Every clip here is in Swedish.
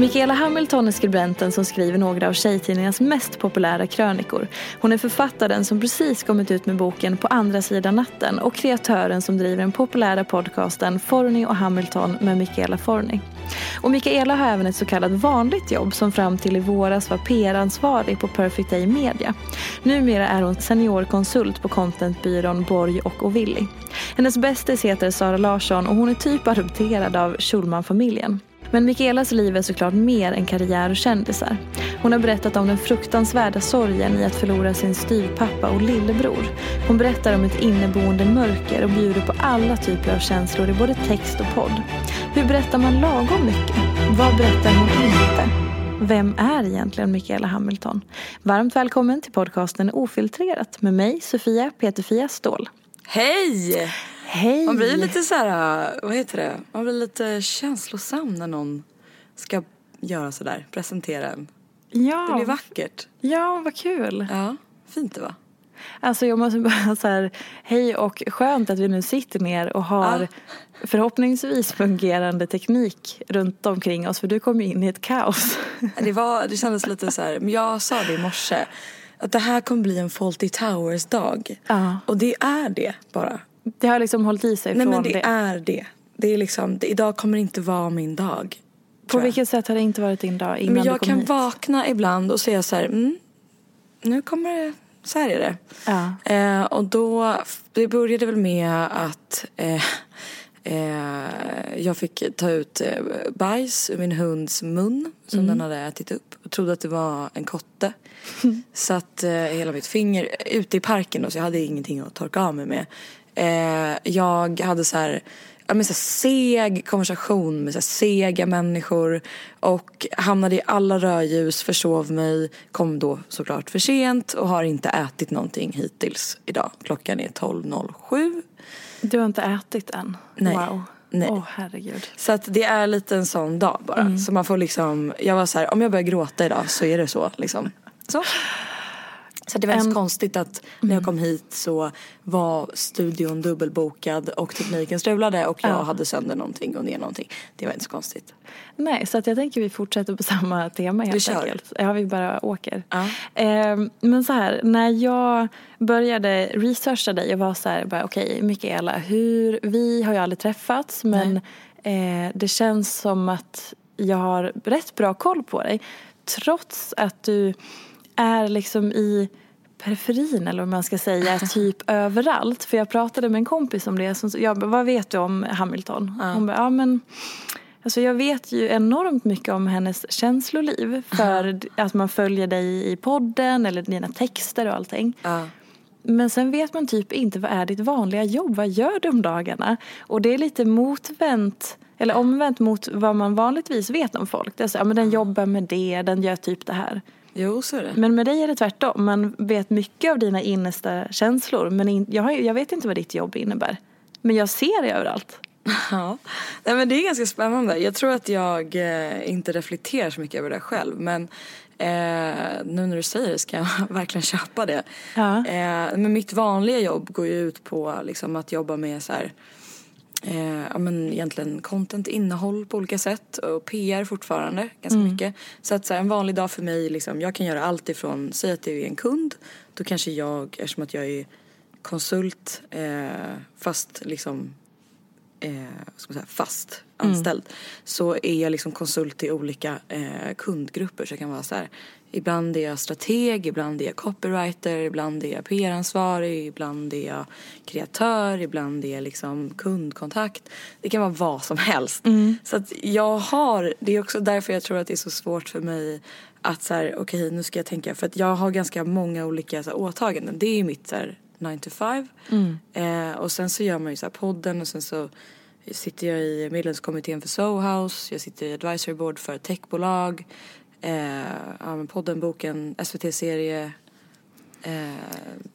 Michaela Hamilton är skribenten som skriver några av tjejtidningarnas mest populära krönikor. Hon är författaren som precis kommit ut med boken På andra sidan natten och kreatören som driver den populära podcasten Forni och Hamilton med Michaela Forni. Och Michaela har även ett så kallat vanligt jobb som fram till i våras var PR-ansvarig på Perfect Day Media. Numera är hon seniorkonsult på contentbyrån Borg och Ovilli. Hennes bästis heter Sara Larsson och hon är typ adopterad av Schulman-familjen. Men Mikaelas liv är såklart mer än karriär och kändisar. Hon har berättat om den fruktansvärda sorgen i att förlora sin styvpappa och lillebror. Hon berättar om ett inneboende mörker och bjuder på alla typer av känslor i både text och podd. Hur berättar man lagom mycket? Vad berättar hon inte? Vem är egentligen Mikaela Hamilton? Varmt välkommen till podcasten Ofiltrerat med mig, Sofia Peterfia Ståhl. Hej! Hej! Man blir lite så här, vad heter det? Man blir lite känslosam när någon ska göra sådär, presentera en. Ja. Det blir vackert. Ja, vad kul. Ja, fint det va? Alltså jag måste bara så här, hej och skönt att vi nu sitter ner och har Ja. förhoppningsvis fungerande teknik runt omkring oss för du kom ju in i ett kaos. Det, var, det kändes lite så här, men jag sa det i morse. Att det här kommer bli en Fawlty Towers dag. Ja. Och det är det bara. Det har liksom hållit i sig Nej från men det, det. är det. Det är liksom, det, idag kommer inte vara min dag. På jag. vilket sätt har det inte varit din dag innan Men du jag kom kan hit? vakna ibland och säga så här, mm, nu kommer det, så här är det. Ja. Eh, och då, det började väl med att eh, eh, jag fick ta ut eh, bajs ur min hunds mun som den hade ätit upp. Och trodde att det var en kotte. Satt eh, hela mitt finger ute i parken då, så jag hade ingenting att torka av mig med. Eh, jag hade så här ja, men så seg konversation med så sega människor och hamnade i alla rödljus, försov mig, kom då såklart för sent och har inte ätit någonting hittills idag. Klockan är 12.07. Du har inte ätit än? Nej. Wow. Nej. Åh herregud. Så att det är lite en sån dag bara. Så man får liksom, jag var så här, om jag börjar gråta idag så är det så liksom. Så. Så det var inte så konstigt att när jag kom hit så var studion dubbelbokad och tekniken strulade och jag Ja. hade sönder någonting och ner någonting. Det var inte så konstigt. Nej, så att jag tänker vi fortsätter på samma tema helt kör. enkelt. Ja, vi bara åker. Ja. Ehm, men så här, när jag började researcha dig och var så här, okej Mikaela, hur, vi har ju aldrig träffats men eh, det känns som att jag har rätt bra koll på dig. Trots att du är liksom i periferin eller vad man ska säga, typ överallt. För jag pratade med en kompis om det. Som, jag, vad vet du om Hamilton? Hon bara, ja men Alltså jag vet ju enormt mycket om hennes känsloliv för att man följer dig i podden eller dina texter och allting. Ja. Men sen vet man typ inte vad är ditt vanliga jobb, vad gör du om dagarna? Och det är lite motvänt, eller omvänt mot vad man vanligtvis vet om folk. Det är så, ja men den jobbar med det, den gör typ det här. Jo, så är det. Men med dig är det tvärtom. Man vet mycket av dina innersta känslor. Men in, jag, har, jag vet inte vad ditt jobb innebär. Men jag ser det överallt. Ja, Nej, men det är ganska spännande. Jag tror att jag eh, inte reflekterar så mycket över det själv. Men eh, nu när du säger det ska jag verkligen köpa det. Ja. Eh, men mitt vanliga jobb går ju ut på liksom, att jobba med så här, eh, ja, men egentligen content, innehåll på olika sätt och PR fortfarande ganska mycket. Så att så här, en vanlig dag för mig, liksom, jag kan göra allt ifrån, säg att det är en kund, då kanske jag, eftersom att jag är konsult eh, fast liksom eh, ska man säga, fast anställd så är jag liksom konsult i olika eh, kundgrupper. Så jag kan vara så här, ibland är jag strateg, ibland är jag copywriter, ibland är jag PR-ansvarig, ibland är jag kreatör, ibland är jag liksom kundkontakt. Det kan vara vad som helst. Så att jag har, det är också därför jag tror att det är så svårt för mig att så här, okej nu ska jag tänka, för att jag har ganska många olika så här, åtaganden. Det är ju mitt så här 9 to 5. Eh, och sen så gör man ju så här podden och sen så sitter jag i medlemskommittén för Sohouse, jag sitter i advisory board för techbolag, eh, ja, podden, boken, SVT-serie. Eh,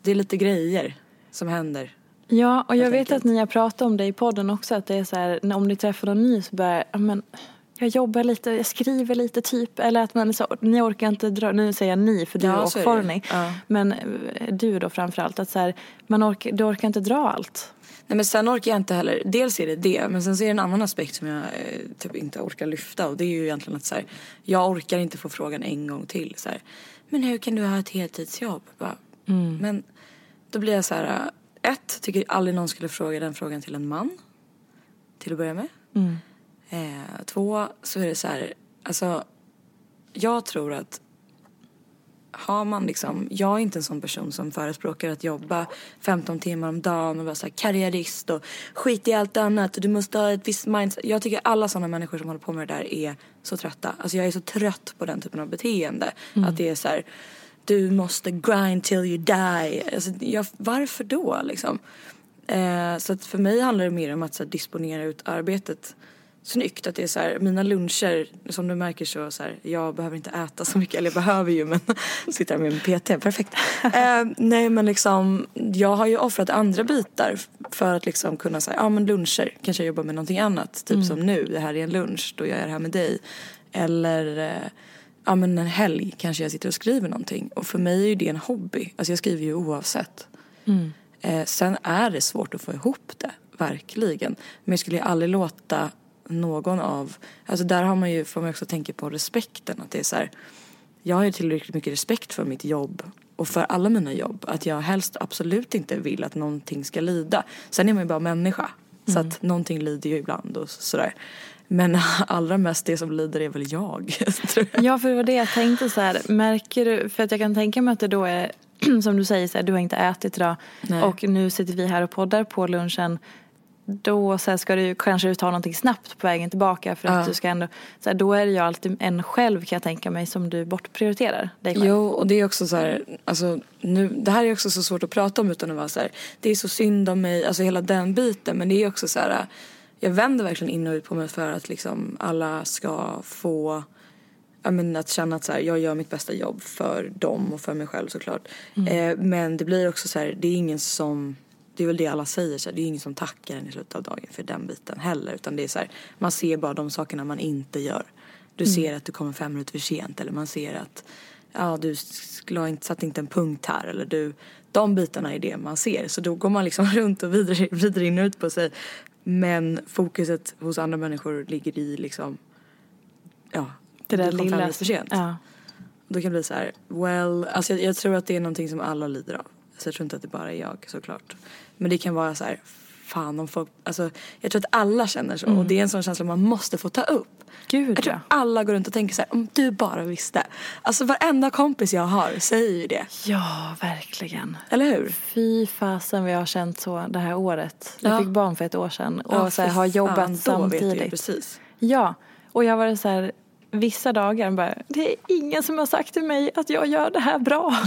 det är lite grejer som händer. Ja, och jag vet enkelt. att ni har pratat om det i podden också. Att det är så här, när- om ni träffar någon ny så bara, ja men jag jobbar lite, jag skriver lite typ. Eller att man så, ni orkar inte dra, nu säger jag ni för du Ja, och. Forni. Ja. Men eh, du då framförallt, att så här, man orkar, du orkar inte dra allt. Nej men sen orkar jag inte heller, dels är det det men sen så är det en annan aspekt som jag eh, typ inte orkar lyfta och det är ju egentligen att så här, jag orkar inte få frågan en gång till så här, men hur kan du ha ett heltidsjobb? Bara, Men då blir jag så här, eh, ett, tycker aldrig någon skulle fråga den frågan till en man. Till att börja med. Eh, två, så är det så här, alltså jag tror att har man liksom, jag är inte en sån person som förespråkar att jobba 15 timmar om dagen och vara så här karriärist och skit i allt annat och du måste ha ett visst mindset. Jag tycker alla sådana människor som håller på med det där är så trötta. Alltså jag är så trött på den typen av beteende. Att det är så här, du måste grind till you die. Alltså, jag, varför då liksom? Eh, så att för mig handlar det mer om att så här, disponera ut arbetet snyggt. Att det är så här, mina luncher, som du märker så, så här, jag behöver inte äta så mycket, eller jag behöver ju men sitter här med min PT, perfekt. Eh, nej men liksom, jag har ju offrat andra bitar för att liksom kunna säga, ja men luncher, kanske jag jobbar med någonting annat. Typ som nu, det här är en lunch, då gör jag det här med dig. Eller eh, ja men en helg kanske jag sitter och skriver någonting. Och för mig är ju det en hobby, alltså jag skriver ju oavsett. Eh, sen är det svårt att få ihop det, verkligen. Men jag skulle ju aldrig låta någon av, alltså där har man ju, får man också tänka på respekten. Att det är så här, jag har ju tillräckligt mycket respekt för mitt jobb och för alla mina jobb. Att jag helst absolut inte vill att någonting ska lida. Sen är man ju bara människa. Så att någonting lider ju ibland och sådär. Men allra mest det som lider är väl jag. tror jag. Ja, för det var det jag tänkte så här. Märker du, för att jag kan tänka mig att det då är som du säger, så här, du har inte ätit idag Nej. och nu sitter vi här och poddar på lunchen. Då så här, ska du kanske ta någonting snabbt på vägen tillbaka för att Ja. du ska ändå, så här, då är det ju alltid en själv kan jag tänka mig som du bortprioriterar dig själv. Jo, och det är också så här, alltså nu, det här är också så svårt att prata om utan att vara så här, det är så synd om mig, alltså hela den biten. Men det är också så här, jag vänder verkligen in och ut på mig för att liksom alla ska få, men att känna att så här, jag gör mitt bästa jobb för dem och för mig själv såklart. Eh, men det blir också så här, det är ingen som, det är väl det alla säger så här, det är ingen som tackar en i slutet av dagen för den biten heller. Utan det är så här, man ser bara de sakerna man inte gör. Du ser att du kommer fem minuter för sent eller man ser att ja, du inte, satt inte en punkt här eller du, de bitarna är det man ser. Så då går man liksom runt och vidare, vidare in och ut på sig. Men fokuset hos andra människor ligger i liksom, ja, det där du kom fem lilla. minuter för sent. Ja. Då kan det bli så här, well, alltså jag, jag tror att det är någonting som alla lider av. Så jag tror inte att det bara är jag såklart. Men det kan vara så här, fan om folk, alltså jag tror att alla känner så och det är en sån känsla man måste få ta upp. Gud Jag tror ja. alla går runt och tänker så här, om du bara visste. Alltså varenda kompis jag har säger ju det. Ja, verkligen. Eller hur? Fy fasen jag har känt så det här året. Jag Ja. fick barn för ett år sedan och Ja, så här, har fan, jobbat ju samtidigt. precis. Ja, och jag var så här vissa dagar bara, det är ingen som har sagt till mig att jag gör det här bra.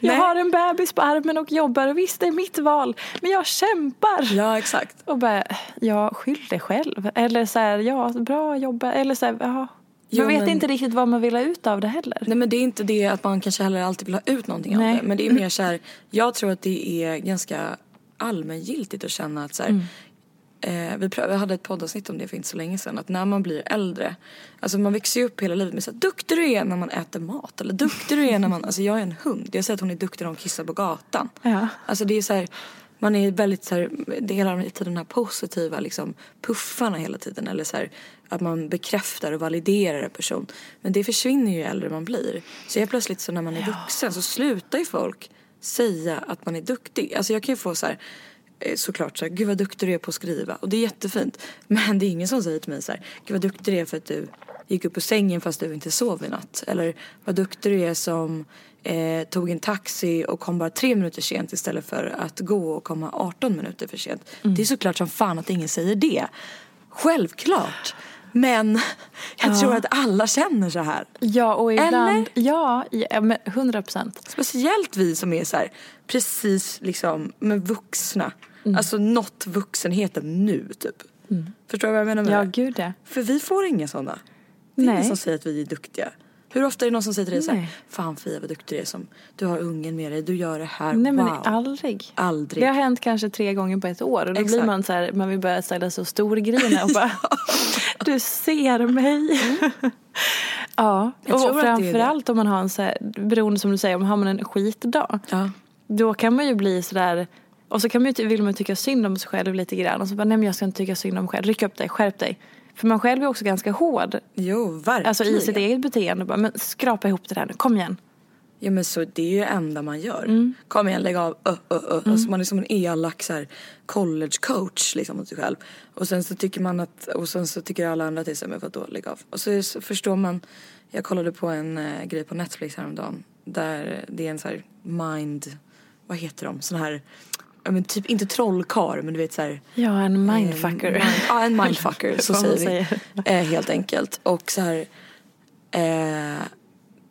Jag Nej. har en bebis på armen och jobbar och visst det är mitt val. Men jag kämpar. Ja, exakt. Och bara, ja skyll dig själv. Eller så här, ja bra jobbat. Eller så här, ja. Jo, Man vet men- inte riktigt vad man vill ha ut av det heller. Nej men det är inte det att man kanske heller alltid vill ha ut någonting Nej. av det. Men det är mer så här, jag tror att det är ganska allmängiltigt att känna att så här, eh, vi, vi hade ett poddavsnitt om det för inte så länge sedan. Att när man blir äldre, alltså man växer ju upp hela livet med så här, duktig du är när man äter mat. Eller duktig du är när man, alltså jag är en hund. Jag säger att hon är duktig när hon kissar på gatan. Ja. Alltså det är så här, man är väldigt så här, det är hela tiden de här positiva liksom puffarna hela tiden. Eller så här, att man bekräftar och validerar en person. Men det försvinner ju äldre man blir. Så helt plötsligt så när man är vuxen så slutar ju folk säga att man är duktig. Alltså jag kan ju få så här såklart så här, gud vad duktig du är på att skriva. Och det är jättefint. Men det är ingen som säger till mig så här, gud vad duktig du är för att du gick upp ur sängen fast du inte sov i natt. Eller vad duktig du är som eh, tog en taxi och kom bara tre minuter sent istället för att gå och komma 18 minuter för sent. Det är såklart som fan att ingen säger det. Självklart. Men jag tror att alla känner så här. Ja, och ibland... Eller? Ja, ja men 100 procent. Speciellt vi som är så här, precis liksom med vuxna. Mm. Alltså nått vuxenheten nu typ. Förstår du vad jag menar med Ja, det? gud ja. För vi får inga sådana. Det är Nej. ingen som säger att vi är duktiga. Hur ofta är det någon som säger till dig så här. Fan Fia vad duktig du är som, du har ungen med dig, du gör det här, Nej men wow. aldrig. Aldrig. Det har hänt kanske tre gånger på ett år och då blir Exakt. man så här, man vill börja ställa sig och storgrina och bara Du ser mig. ja, Mm. Jag och framförallt om man har en så här, beroende som du säger, om har man en skitdag. Ja. Då kan man ju bli sådär och så kan man ju, vill man tycka synd om sig själv lite grann och så bara nej men jag ska inte tycka synd om mig själv, ryck upp dig, skärp dig. För man själv är också ganska hård, Jo, verkligen. alltså i sitt eget beteende. Bara, men skrapa ihop det där nu, kom igen. Ja men så det är ju det enda man gör. Mm. Kom igen lägg av, ö, ö, ö. Alltså man är som en elak så här, college coach liksom mot sig själv. Och sen så tycker man att, och sen så tycker alla andra så här, men vadå lägg av. Och så, så förstår man, jag kollade på en eh, grej på Netflix häromdagen. Där det är en så här mind, vad heter de, sån här, ja men typ inte trollkarl men du vet så här Ja, en mindfucker. Eh, mind- Ja, en mindfucker, så säger vi. Eh, helt enkelt. Och så här, eh,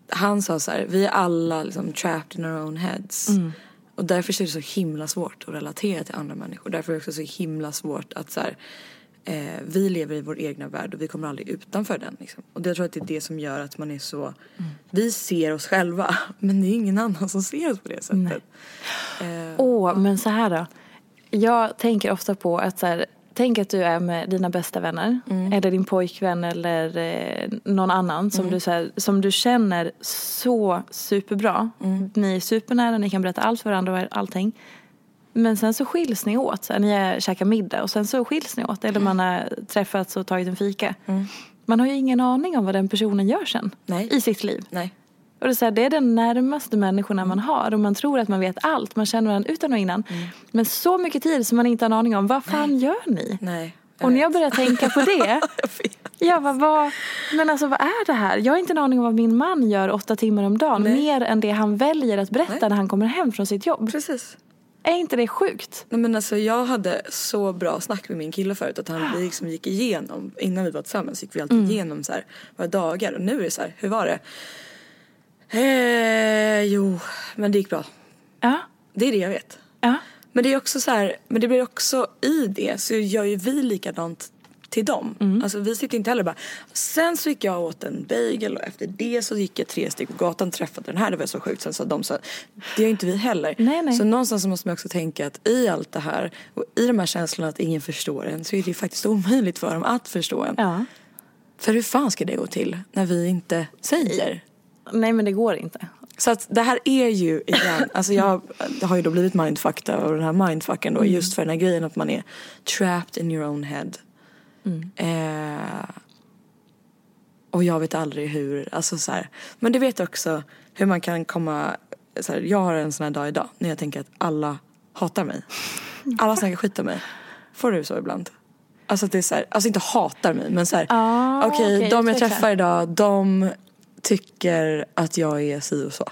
han sa så här, vi är alla liksom trapped in our own heads. Mm. Och därför är det så himla svårt att relatera till andra människor. Därför är det också så himla svårt att så här, eh, vi lever i vår egna värld och vi kommer aldrig utanför den. Liksom. Och jag tror att det är det som gör att man är så, Mm. vi ser oss själva men det är ingen annan som ser oss på det sättet. Eh, Åh, men så här då. Jag tänker ofta på att så här, tänk att du är med dina bästa vänner. Eller din pojkvän eller eh, någon annan som, du, så här, som du känner så superbra. Ni är supernära, ni kan berätta allt för varandra och allting. Men sen så skiljs ni åt. Så här, ni är, käkar middag och sen så skiljs ni åt. Eller man har träffats och tagit en fika. Man har ju ingen aning om vad den personen gör sen. Nej. I sitt liv. nej. Och det, är så här, det är den närmaste människorna man har och man tror att man vet allt. Man känner varandra utan och innan. Men så mycket tid som man inte har en aning om. Vad fan gör ni? Nej. Och när jag börjar tänka på det. Jag bara, vad, men alltså vad är det här? Jag har inte en aning om vad min man gör åtta timmar om dagen. Nej. Mer än det han väljer att berätta Nej. när han kommer hem från sitt jobb. Precis. Är inte det sjukt? Nej men alltså jag hade så bra snack med min kille förut att han vi liksom gick igenom, innan vi var tillsammans gick vi alltid Mm. igenom så här våra dagar och nu är det så här, hur var det? Eh, jo, men det gick bra. Ja. Det är det jag vet. Ja. Men det är också så här, men det blir också i det så gör ju vi likadant till dem. Mm. Alltså vi sitter inte heller bara, sen så gick jag och åt en bagel och efter det så gick jag tre steg på gatan träffade den här, det var så sjukt. Sen sa de så, det gör inte vi heller. Nej, nej. Så någonstans så måste man också tänka att i allt det här och i de här känslorna att ingen förstår en så är det ju faktiskt omöjligt för dem att förstå en. ja. För hur fan ska det gå till när vi inte säger? Nej men det går inte. Så att det här är ju igen, alltså jag har ju då blivit mindfucked av den här mindfucken då just för den här grejen att man är trapped in your own head. Eh, och jag vet aldrig hur, alltså så här. Men du vet också hur man kan komma, så här, jag har en sån här dag idag när jag tänker att alla hatar mig. Alla snackar skit om mig. Får du så ibland? Alltså att det är så här, alltså inte hatar mig men så här, Ah, okej okej, de jag träffar idag de tycker att jag är si och så.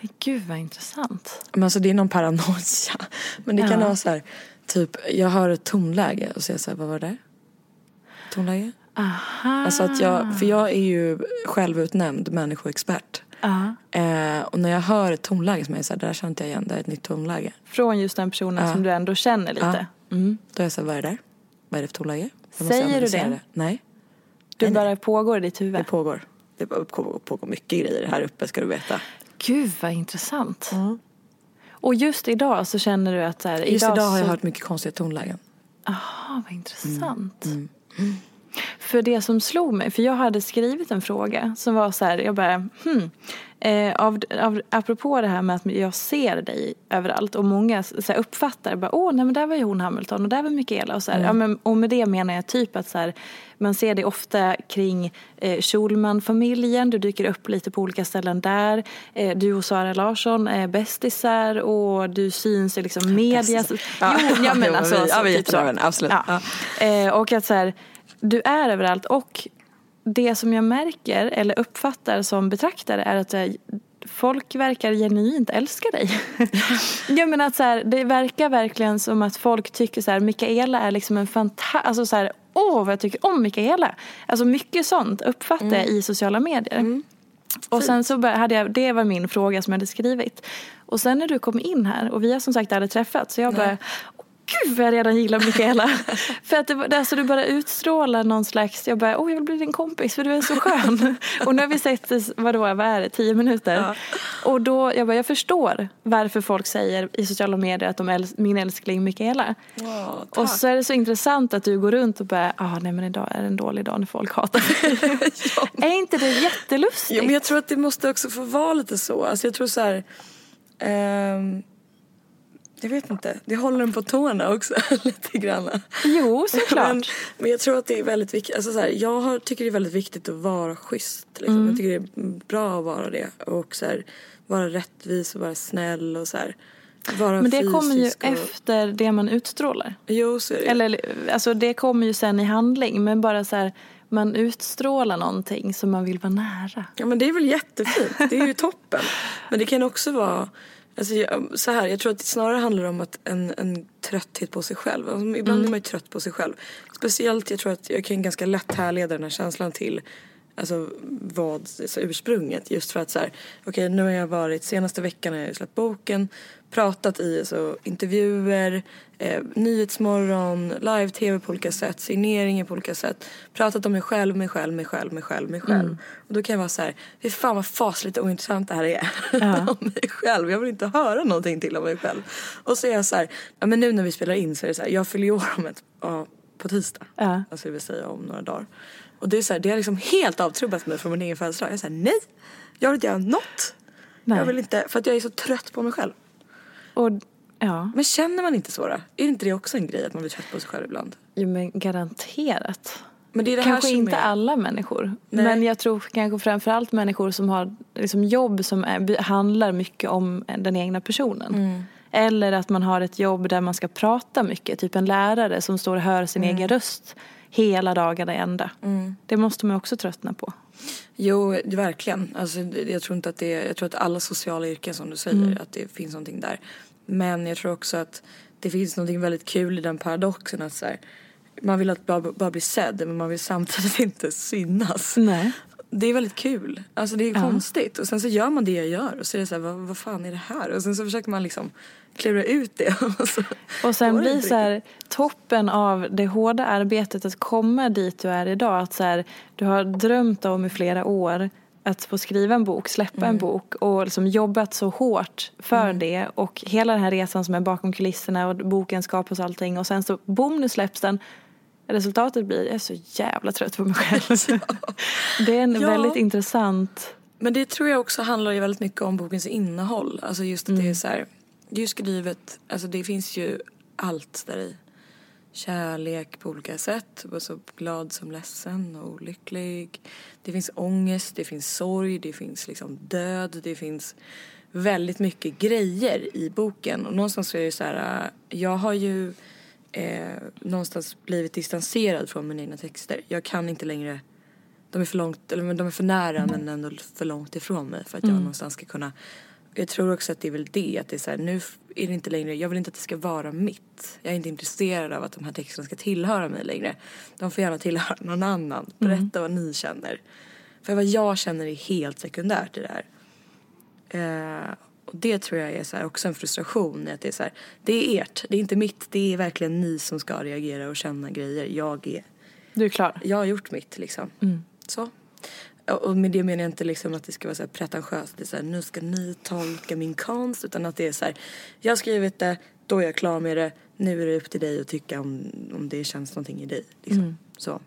Nej, Gud vad intressant. Men alltså det är någon paranoia. Men det kan Ja. vara så här, typ jag hör ett tonläge och så är jag så här, vad var det där? Tonläge? Aha. Alltså att jag, för jag är ju självutnämnd människoexpert. Ja. Eh, och när jag hör ett tonläge som är så här, det där känner inte jag igen, det är ett nytt tonläge. Från just den personen Ja. som du ändå känner lite. Mm. Då är jag så här, vad är det där? Vad är det för tonläge? Jag Säger du analysera det? Nej, Du Nej, nej. bara pågår i ditt huvud. det pågår. Det pågår, pågår mycket grejer här uppe ska du veta. Gud vad intressant. Och just idag så känner du att så här, Just idag, har jag hört mycket konstiga tonlägen. Aha, vad intressant. Mm. För det som slog mig, för jag hade skrivit en fråga som var så här, jag bara, hmm. Eh, av, av, apropå det här med att jag ser dig överallt och många så här, uppfattar bara, åh nej men där var ju hon Hamilton och där var Mikaela och så här, Mm. ja, men, och med det menar jag typ att så här, man ser det ofta kring eh, Schulman-familjen, du dyker upp lite på olika ställen där, eh, du och Sara Larsson är bästisar och du syns i liksom media. Ja. Jo, ja men Ja, alltså, vi- ja, vi är typ absolut. Ja. Eh, och att så här, du är överallt och det som jag märker eller uppfattar som betraktare är att eh, folk verkar genuint älska dig. jag menar att så här, det verkar verkligen som att folk tycker så här, Mikaela är liksom en fantastisk, alltså så här, åh vad jag tycker om Mikaela. Alltså mycket sånt uppfattar jag i sociala medier. Och sen så hade jag, det var min fråga som jag hade skrivit. Och sen när du kom in här och vi har som sagt aldrig träffats så jag bara Gud vad jag redan gillar Mikaela. för att det, alltså, du bara utstrålar någon slags, jag bara, åh jag vill bli din kompis för du är så skön. och nu har vi sett, vadå, vad är det, tio minuter. Och då, jag bara, jag förstår varför folk säger i sociala medier att de är min älskling Mikaela. Wow, Och så är det så intressant att du går runt och bara, ah, nej men idag är en dålig dag när folk hatar mig. Är inte det jättelustigt? Ja, men jag tror att det måste också få vara lite så. Alltså jag tror så här. ehm, jag vet inte. Det håller en på tårna också lite grann. Jo, såklart. Men, men jag tror att det är väldigt viktigt. Alltså så här, jag har, tycker det är väldigt viktigt att vara schysst. Liksom. Jag tycker det är bra att vara det. Och så här, vara rättvis och vara snäll och så här. Vara Men det kommer ju och... efter det man utstrålar. Jo, så är det. Eller alltså det kommer ju sen i handling. Men bara så här, man utstrålar någonting som man vill vara nära. Ja men det är väl jättefint, det är ju toppen. Men det kan också vara, alltså, jag- så här, jag tror att det snarare handlar om att en, en trötthet på sig själv. Alltså, ibland är man ju trött på sig själv. Speciellt, jag tror att jag kan ganska lätt härleda den här känslan till Alltså vad, så ursprunget. Just för att så här, okej nu har jag varit, senaste veckan har jag släppt boken, pratat i alltså, intervjuer, eh, nyhetsmorgon, live-tv på olika sätt, signeringar på olika sätt. Pratat om mig själv, mig själv, mig själv, mig själv, mig själv. Och då kan jag vara så här, fy fan vad fasligt ointressant det här är. om mig själv. Jag vill inte höra någonting till om mig själv. Och så är jag så här, ja men nu när vi spelar in så är det så här, jag fyller ju år om ett, ja, på tisdag. Ja. Alltså det vill säga om några dagar. Och det är så här, det har liksom helt avtrubbat mig från min egen födelsedag. Jag såhär, nej! Jag vill inte göra något. Nej. Jag vill inte, för att jag är så trött på mig själv. Och ja, Men känner man inte så då? Är inte det också en grej att man blir trött på sig själv ibland? jo, men garanterat. Men det är det Kanske inte är... alla människor. Nej. Men jag tror kanske framförallt människor som har liksom jobb som är, handlar mycket om den egna personen. Mm. Eller att man har ett jobb där man ska prata mycket. Typ en lärare som står och hör sin Mm. egen röst hela dagarna i ända. Det måste man också tröttna på. Jo, verkligen. Alltså, jag tror inte att det är, jag tror att alla sociala yrken som du säger, att det finns någonting där. Men jag tror också att det finns någonting väldigt kul i den paradoxen att så här, man vill att bara, bara bli sedd men man vill samtidigt inte synas. Nej. Det är väldigt kul. Alltså det är konstigt. Och sen så gör man det jag gör och så är det så här, vad, vad fan är det här? Och sen så försöker man liksom klura ut det. Och, så Och sen blir så här, toppen av det hårda arbetet att komma dit du är idag. Att så här, du har drömt om i flera år att få skriva en bok, släppa Mm. en bok och liksom jobbat så hårt för det. Och hela den här resan som är bakom kulisserna och boken skapas och allting. Och sen så boom, nu släpps den. Resultatet blir, jag är så jävla trött på mig själv. det är en Ja. väldigt intressant Men det tror jag också handlar ju väldigt mycket om bokens innehåll. Alltså just att det är så här, det är ju skrivet, alltså det finns ju allt där i. Kärlek på olika sätt, alltså glad som ledsen och olycklig. Det finns ångest, det finns sorg, det finns liksom död, det finns väldigt mycket grejer i boken. Och någonstans är det så här, jag har ju eh, någonstans blivit distanserad från mina egna texter. Jag kan inte längre de är för långt, eller de är för nära men ändå för långt ifrån mig för att jag någonstans ska kunna jag tror också att det är väl det, att det är så här, nu är det inte längre, jag vill inte att det ska vara mitt. Jag är inte intresserad av att de här texterna ska tillhöra mig längre. De får gärna tillhöra någon annan. Berätta vad ni känner. För vad jag känner är helt sekundärt i det här. Eh, och det tror jag är så här också en frustration. Att det, är så här, det är ert, det är inte mitt. Det är verkligen ni som ska reagera och känna grejer. Jag, är, Du är klar. jag har gjort mitt liksom. Så. Och med det menar jag inte liksom att det ska vara så här pretentiöst. Det är så här, nu ska ni tolka min konst. Utan att det är så här, jag har skrivit det, då är jag klar med det. Nu är det upp till dig att tycka om, om det känns någonting i dig. Liksom. Så.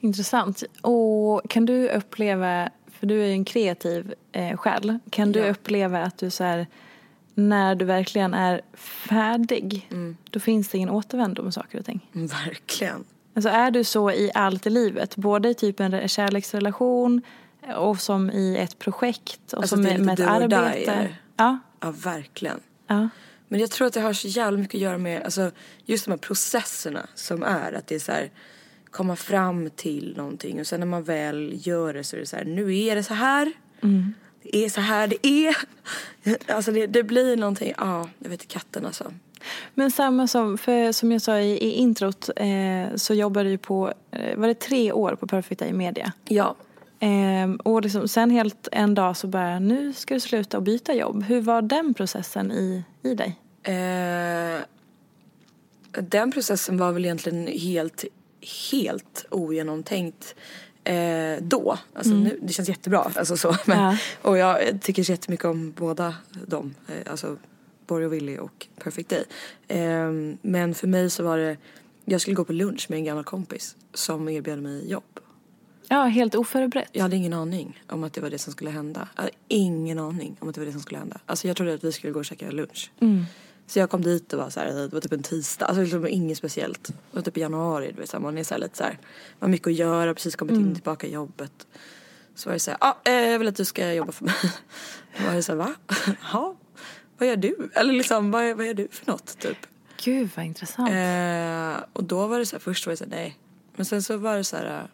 Intressant. Och kan du uppleva, för du är ju en kreativ eh, själ, kan du Ja. uppleva att du så här, när du verkligen är färdig, då finns det ingen återvändo med saker och ting? Mm, Verkligen. Alltså är du så i allt i livet, både i typ en kärleksrelation och som i ett projekt och Alltså som med, ett arbete? Ja, Ja, verkligen. ja. Men jag tror att det har så jävla mycket att göra med alltså, just de här processerna som är. Att det är så här, komma fram till någonting och sen när man väl gör det så är det så här, nu är det så här. Det är så här det är. Alltså det, det blir någonting, ja, jag vet katten alltså. Men samma som, för som jag sa i, i introt eh, så jobbade du på, eh, var det tre år på Perfect Day Media? Ja. Ehm, och liksom, sen helt en dag så bara, nu ska du sluta och byta jobb. Hur var den processen i, i dig? Eh, den processen var väl egentligen helt, helt ogenomtänkt eh, då. Alltså nu, det känns jättebra. Alltså så. Men, Ja. Och jag tycker så jättemycket om båda dem. Eh, alltså Borg och Willy och Perfect Day. Eh, men för mig så var det, jag skulle gå på lunch med en gammal kompis som erbjöd mig jobb. Ja, helt oförberett. Jag hade ingen aning om att det var det som skulle hända. Jag hade ingen aning om att det var det som skulle hända. Alltså jag trodde att vi skulle gå och käka lunch. Så jag kom dit och var så här, det var typ en tisdag, alltså liksom inget speciellt. Det var typ i januari, du vet så här, man är så här lite så här, man har mycket att göra, precis kommit in tillbaka i jobbet. Så var det så här, ah, jag vill att du ska jobba för mig. Då var det så här, va? Jaha, vad gör du? Eller liksom, vad, vad gör du för något typ? Gud vad intressant. Eh, och då var det så här, först var det så här, nej. Men sen så var det så här, eh,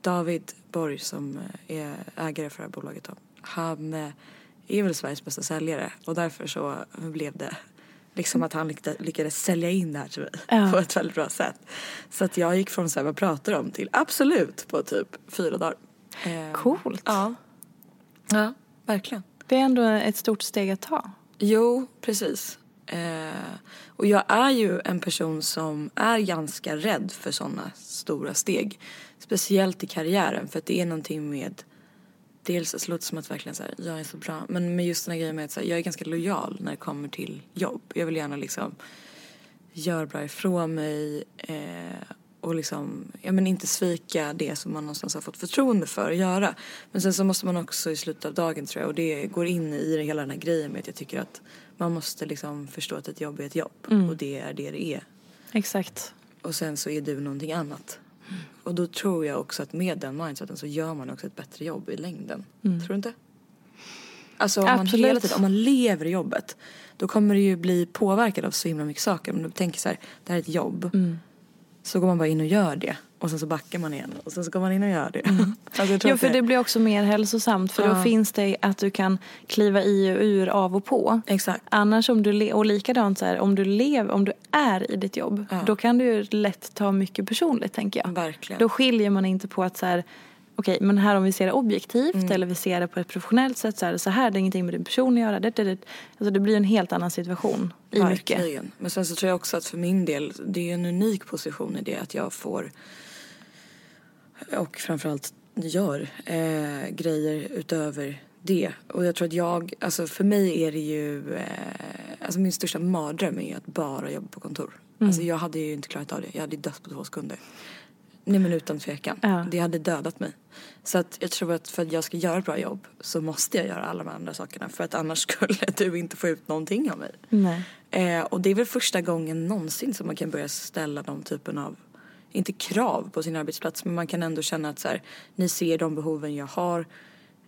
David Borg som eh, är ägare för det här bolaget då, han eh, är väl Sveriges bästa säljare och därför så blev det liksom att han lyckades, lyckades sälja in det här till mig Ja. på ett väldigt bra sätt. Så att jag gick från så här, vad pratar om till absolut på typ fyra dagar. Eh, Coolt. Ja. Ja, verkligen. Det är ändå ett stort steg att ta. Jo, precis. Eh, och jag är ju en person som är ganska rädd för sådana stora steg. Speciellt i karriären för att det är någonting med Dels alltså, så låter det som att verkligen så här, jag är så bra. Men med just den här grejen med att så här, jag är ganska lojal när det kommer till jobb. Jag vill gärna liksom göra bra ifrån mig. Eh, och liksom, ja men inte svika det som man någonstans har fått förtroende för att göra. Men sen så måste man också i slutet av dagen tror jag, och det går in i det, hela den här grejen med att jag tycker att man måste liksom förstå att ett jobb är ett jobb. Och det är det det är. Exakt. Och sen så är du någonting annat. Och då tror jag också att med den mindseten så gör man också ett bättre jobb i längden. Tror du inte? Alltså om man Absolut. hela tiden, om man lever i jobbet då kommer det ju bli påverkad av så himla mycket saker. Men du tänker så här, det här är ett jobb. Så går man bara in och gör det. Och sen så backar man igen. Och sen så går man in och gör det. Alltså tror Jo, att för det blir också mer hälsosamt för då Ja. finns det att du kan kliva i och ur av och på. Exakt. Annars om du, le- och likadant så här, om du lever, om du är i ditt jobb, Ja. då kan du ju lätt ta mycket personligt tänker jag. Verkligen. Då skiljer man inte på att så här, okej men här om vi ser det objektivt Mm. eller vi ser det på ett professionellt sätt så här, så här det är ingenting med din person att göra. Det, det, det. Alltså det blir en helt annan situation i mycket. Verkligen. Men sen så tror jag också att för min del, det är en unik position i det att jag får och framförallt gör eh, grejer utöver det. Och jag tror att jag, alltså för mig är det ju, eh, alltså min största mardröm är ju att bara jobba på kontor. Alltså jag hade ju inte klarat av det, jag hade dött på två sekunder. Nej men utan tvekan. Ja. Det hade dödat mig. Så att jag tror att för att jag ska göra ett bra jobb så måste jag göra alla de andra sakerna. För att annars skulle du inte få ut någonting av mig. Nej. Eh, och det är väl första gången någonsin som man kan börja ställa de typen av, inte krav på sin arbetsplats, men man kan ändå känna att så här, ni ser de behoven jag har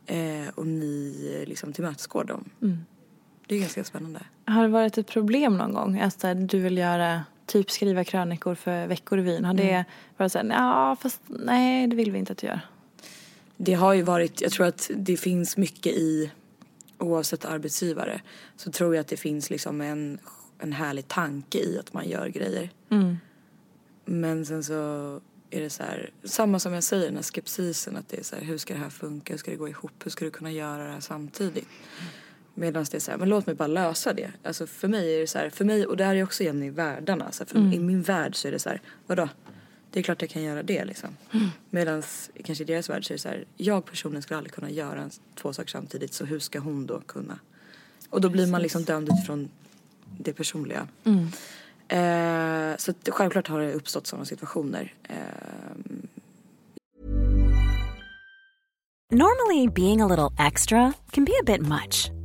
eh, och ni eh, liksom tillmötesgår dem. Det är ganska spännande. Har det varit ett problem någon gång att du vill göra, typ skriva krönikor för Veckorevyn? Har det varit så här, ja fast nej det vill vi inte att du gör? Det har ju varit, jag tror att det finns mycket i, oavsett arbetsgivare, så tror jag att det finns liksom en, en härlig tanke i att man gör grejer. Men sen så är det så här, samma som jag säger den här skepsisen att det är så här, hur ska det här funka, hur ska det gå ihop, hur ska du kunna göra det här samtidigt? Medan det är så här, men låt mig bara lösa det. Alltså för mig är det så här, för mig, och det här är också igen i världarna, så för i min värld så är det så här, vadå? Det är klart jag kan göra det liksom. Medan kanske i deras värld så är det så här, jag personligen skulle aldrig kunna göra två saker samtidigt så hur ska hon då kunna? Och då blir man liksom dömd utifrån det personliga. Eh, så självklart har det uppstått sådana situationer. Eh, Normally, being a little extra can be a bit much,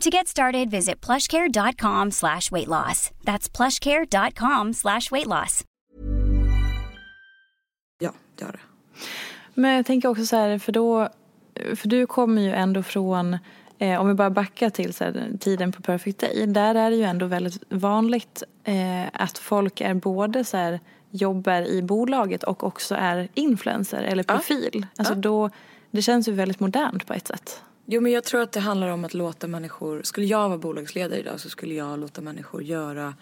To get started, visit plushcare.com slash weight loss. That's plushcare.com slash weight loss. ja, det har det. Men jag tänker också så här, för då, för du kommer ju ändå från, eh, om vi bara backar till så här, tiden på Perfect Day, där är det ju ändå väldigt vanligt eh, att folk är både så här, jobbar i bolaget och också är influencer eller Ja. profil. Alltså Ja. då, det känns ju väldigt modernt på ett sätt. Jo men jag tror att det handlar om att låta människor, skulle jag vara bolagsledare idag så skulle jag låta människor göra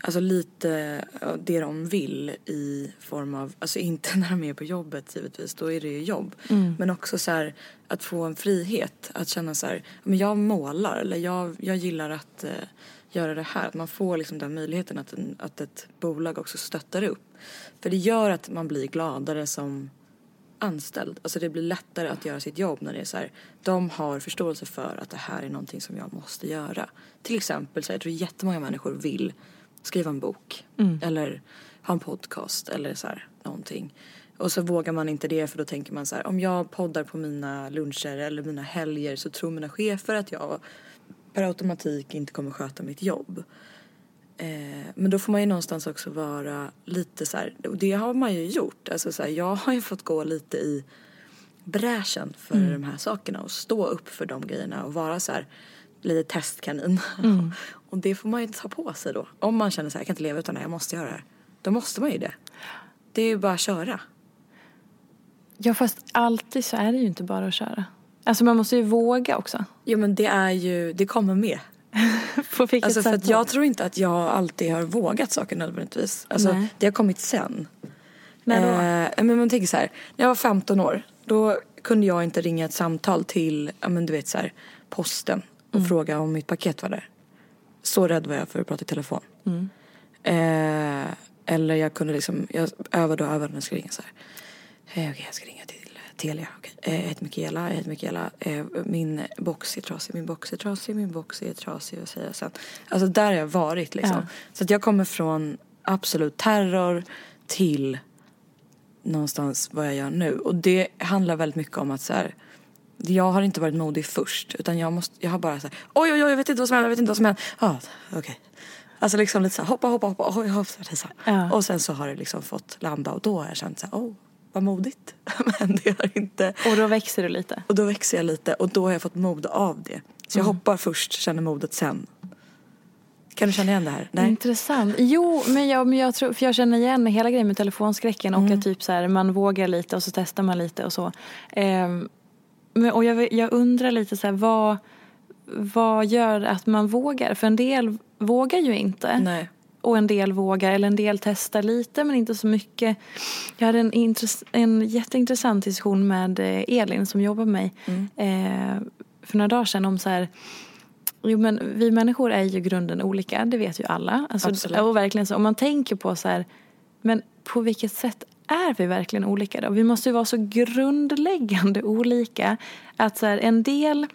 Alltså lite det de vill i form av, alltså inte när de är på jobbet givetvis, då är det ju jobb. Men också så här att få en frihet, att känna så här, men jag målar eller jag, jag gillar att eh, göra det här. Att man får liksom den möjligheten att, en, att ett bolag också stöttar upp. För det gör att man blir gladare som anställd. Alltså det blir lättare att göra sitt jobb när det är så här, de har förståelse för att det här är någonting som jag måste göra. Till exempel så här, jag tror jättemånga människor vill skriva en bok eller ha en podcast eller så här någonting. Och så vågar man inte det för då tänker man så här, om jag poddar på mina luncher eller mina helger så tror mina chefer att jag per automatik inte kommer sköta mitt jobb. Eh, men då får man ju någonstans också vara lite så här, och det har man ju gjort. Alltså så här, jag har ju fått gå lite i bräschen för de här sakerna och stå upp för de grejerna och vara så här lite testkanin. och det får man ju ta på sig då. Om man känner så här, jag kan inte leva utan det här, jag måste göra det här. Då måste man ju det. Det är ju bara att köra. Ja fast alltid så är det ju inte bara att köra. Alltså man måste ju våga också. Jo men det är ju, det kommer med. På vilket Alltså för sätt jag tror inte att jag alltid har vågat saker nödvändigtvis. Alltså Nej. det har kommit sen. När då? Eh, men man tänker så här, när jag var 15 år då kunde jag inte ringa ett samtal till, ja men du vet så här, posten och Mm. fråga om mitt paket var där. Så rädd var jag för att prata i telefon. Mm. Eh, eller jag kunde liksom, jag övade och övade när jag skulle ringa så här. Eh, Okej jag ska ringa till Telia. Okej. Eh, jag heter Mikaela, jag heter Mikaela. Eh, min box är trasig, min box är trasig, min box är trasig. Och säga sen. Alltså där har jag varit liksom. Ja. Så att jag kommer från absolut terror till någonstans vad jag gör nu. Och det handlar väldigt mycket om att så här, jag har inte varit modig först utan jag, måste, jag har bara såhär oj oj oj jag vet inte vad som händer, jag vet inte vad som händer. Ah, okej. Okay. Alltså liksom lite såhär hoppa hoppa hoppa oj, hoppa, så ja. Och sen så har det liksom fått landa och då har jag känt såhär oh vad modigt. Men det har inte. Och då växer du lite? Och då växer jag lite och då har jag fått mod av det. Så jag mm. hoppar först, känner modet sen. Kan du känna igen det här? Nej. Intressant. Jo, men jag, men jag tror, för jag känner igen hela grejen med telefonskräcken och mm. att typ så här, man vågar lite och så testar man lite och så. Um, men, och jag, jag undrar lite så här, vad, vad gör att man vågar? För en del vågar ju inte. Nej. Och en del vågar, eller en del testar lite men inte så mycket. Jag hade en, en jätteintressant diskussion med eh, Elin som jobbar med mig mm. eh, för några dagar sedan om så här Jo men vi människor är ju grunden olika, det vet ju alla. Alltså, och verkligen så, om man tänker på så här, men på vilket sätt är vi verkligen olika då? Vi måste ju vara så grundläggande olika att så här, en del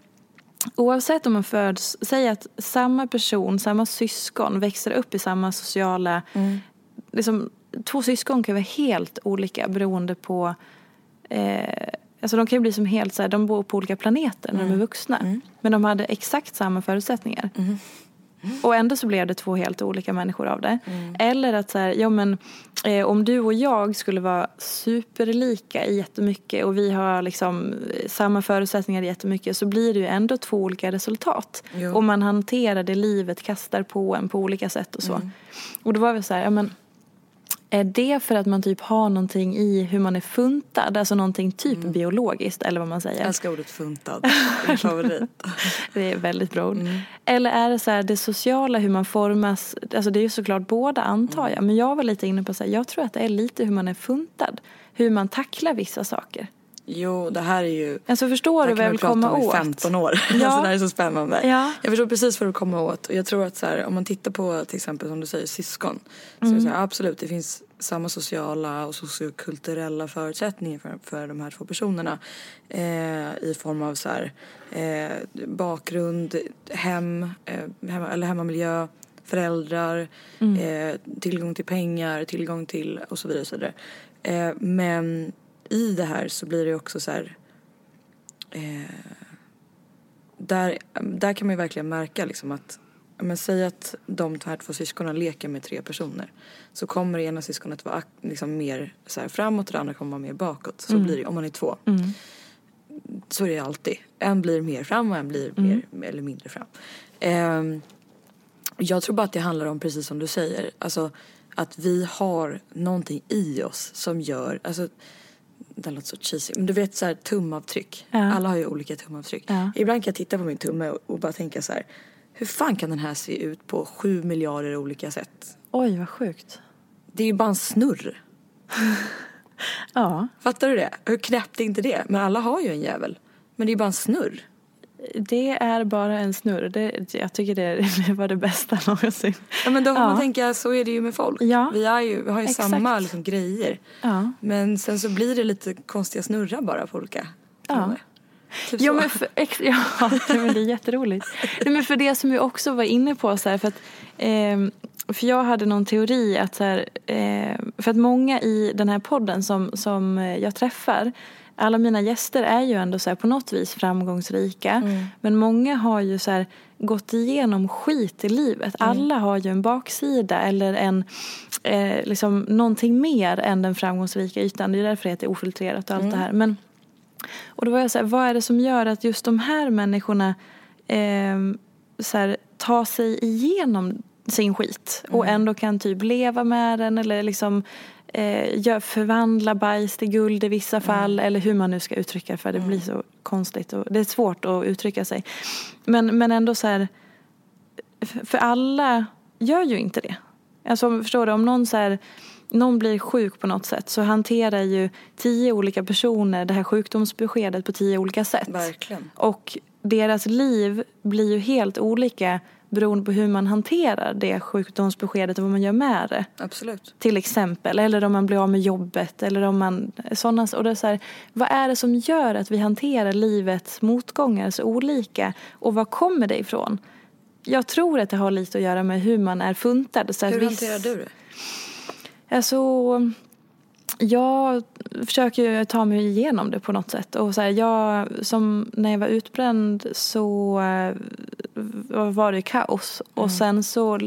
Oavsett om man föds, säg att samma person, samma syskon växer upp i samma sociala, mm. liksom, två syskon kan vara helt olika beroende på eh, Alltså de kan bli som helt så här, de bor på olika planeter när mm. de är vuxna. Mm. Men de hade exakt samma förutsättningar. Mm. Och ändå så blev det två helt olika människor av det. Mm. Eller att så här, ja men eh, om du och jag skulle vara superlika i jättemycket och vi har liksom eh, samma förutsättningar i jättemycket så blir det ju ändå två olika resultat. Jo. Och man hanterar det livet kastar på en på olika sätt och så. Mm. Och då var vi så här, ja men är det för att man typ har någonting i hur man är funtad? Alltså någonting typ mm. biologiskt eller vad man säger. Jag älskar ordet funtad. Min favorit. det är väldigt bra ord. Mm. Eller är det så här det sociala hur man formas? Alltså det är ju såklart båda antar jag. Men jag var lite inne på så här, jag tror att det är lite hur man är funtad. Hur man tacklar vissa saker. Jo, det här är ju... Alltså förstår du vad jag vill komma åt? Det här kan vi prata om i 15 år. Ja. alltså det här är så spännande. Ja. Jag förstår precis vad du kommer åt. Och jag tror att så här, om man tittar på till exempel som du säger syskon. Så, mm. så här, absolut, det finns samma sociala och sociokulturella förutsättningar för, för de här två personerna. Eh, I form av så här, eh, bakgrund, hem, eh, hemma, eller hemmamiljö, föräldrar, mm. Eh, tillgång till pengar, tillgång till och så vidare. Och så vidare. Eh, men i det här så blir det också så här, eh, där, där kan man ju verkligen märka liksom att men säg att de här två syskonen leker med tre personer. Så kommer det ena syskonet vara liksom mer så här framåt och det andra kommer vara mer bakåt. Så mm. blir det om man är två. Mm. Så är det alltid. En blir mer fram och en blir mm. mer eller mindre fram. Eh, jag tror bara att det handlar om precis som du säger. Alltså att vi har någonting i oss som gör, alltså det låter så cheesy, men du vet så här tumavtryck. Ja. Alla har ju olika tumavtryck. Ja. Ibland kan jag titta på min tumme och, och bara tänka så här, hur fan kan den här se ut på sju miljarder olika sätt? Oj, vad sjukt. Det är ju bara en snurr. ja. Fattar du det? Hur knäppt är inte det? Men alla har ju en jävel. Men det är bara en snurr. Det är bara en snurr. Det, jag tycker det, det var det bästa någonsin. Ja men då får ja. man tänka, så är det ju med folk. Ja. Vi, är ju, vi har ju Exakt. samma liksom, grejer. Ja. Men sen så blir det lite konstiga snurrar bara på olika ja. Typ ja, men för, ja, men det är jätteroligt. Nej, men för det som vi också var inne på, så här, för att eh, för jag hade någon teori att så här, eh, för att många i den här podden som, som jag träffar alla mina gäster är ju ändå så här, på något vis framgångsrika. Mm. Men många har ju så här, gått igenom skit i livet. Mm. Alla har ju en baksida eller en, eh, liksom, någonting mer än den framgångsrika ytan. Det är därför det heter ofiltrerat och allt mm. det här. Men, och då var jag så här, vad är det som gör att just de här människorna eh, så här, tar sig igenom sin skit och mm. ändå kan typ leva med den eller liksom eh, förvandla bajs till guld i vissa mm. fall eller hur man nu ska uttrycka för det mm. blir så konstigt och det är svårt att uttrycka sig. Men, men ändå så här, för alla gör ju inte det. Alltså förstår du, om någon så här, någon blir sjuk på något sätt så hanterar ju tio olika personer det här sjukdomsbeskedet på tio olika sätt. Verkligen. Och deras liv blir ju helt olika beroende på hur man hanterar det sjukdomsbeskedet och vad man gör med det. Absolut. Till exempel, eller om man blir av med jobbet eller om man, sådana, och det är så här, vad är det som gör att vi hanterar livets motgångar så olika och var kommer det ifrån? Jag tror att det har lite att göra med hur man är funtad. Så hur hanterar du det? Alltså, jag försöker ju ta mig igenom det på något sätt. Och så här, jag, som när jag var utbränd så eh, var det kaos. Och sen så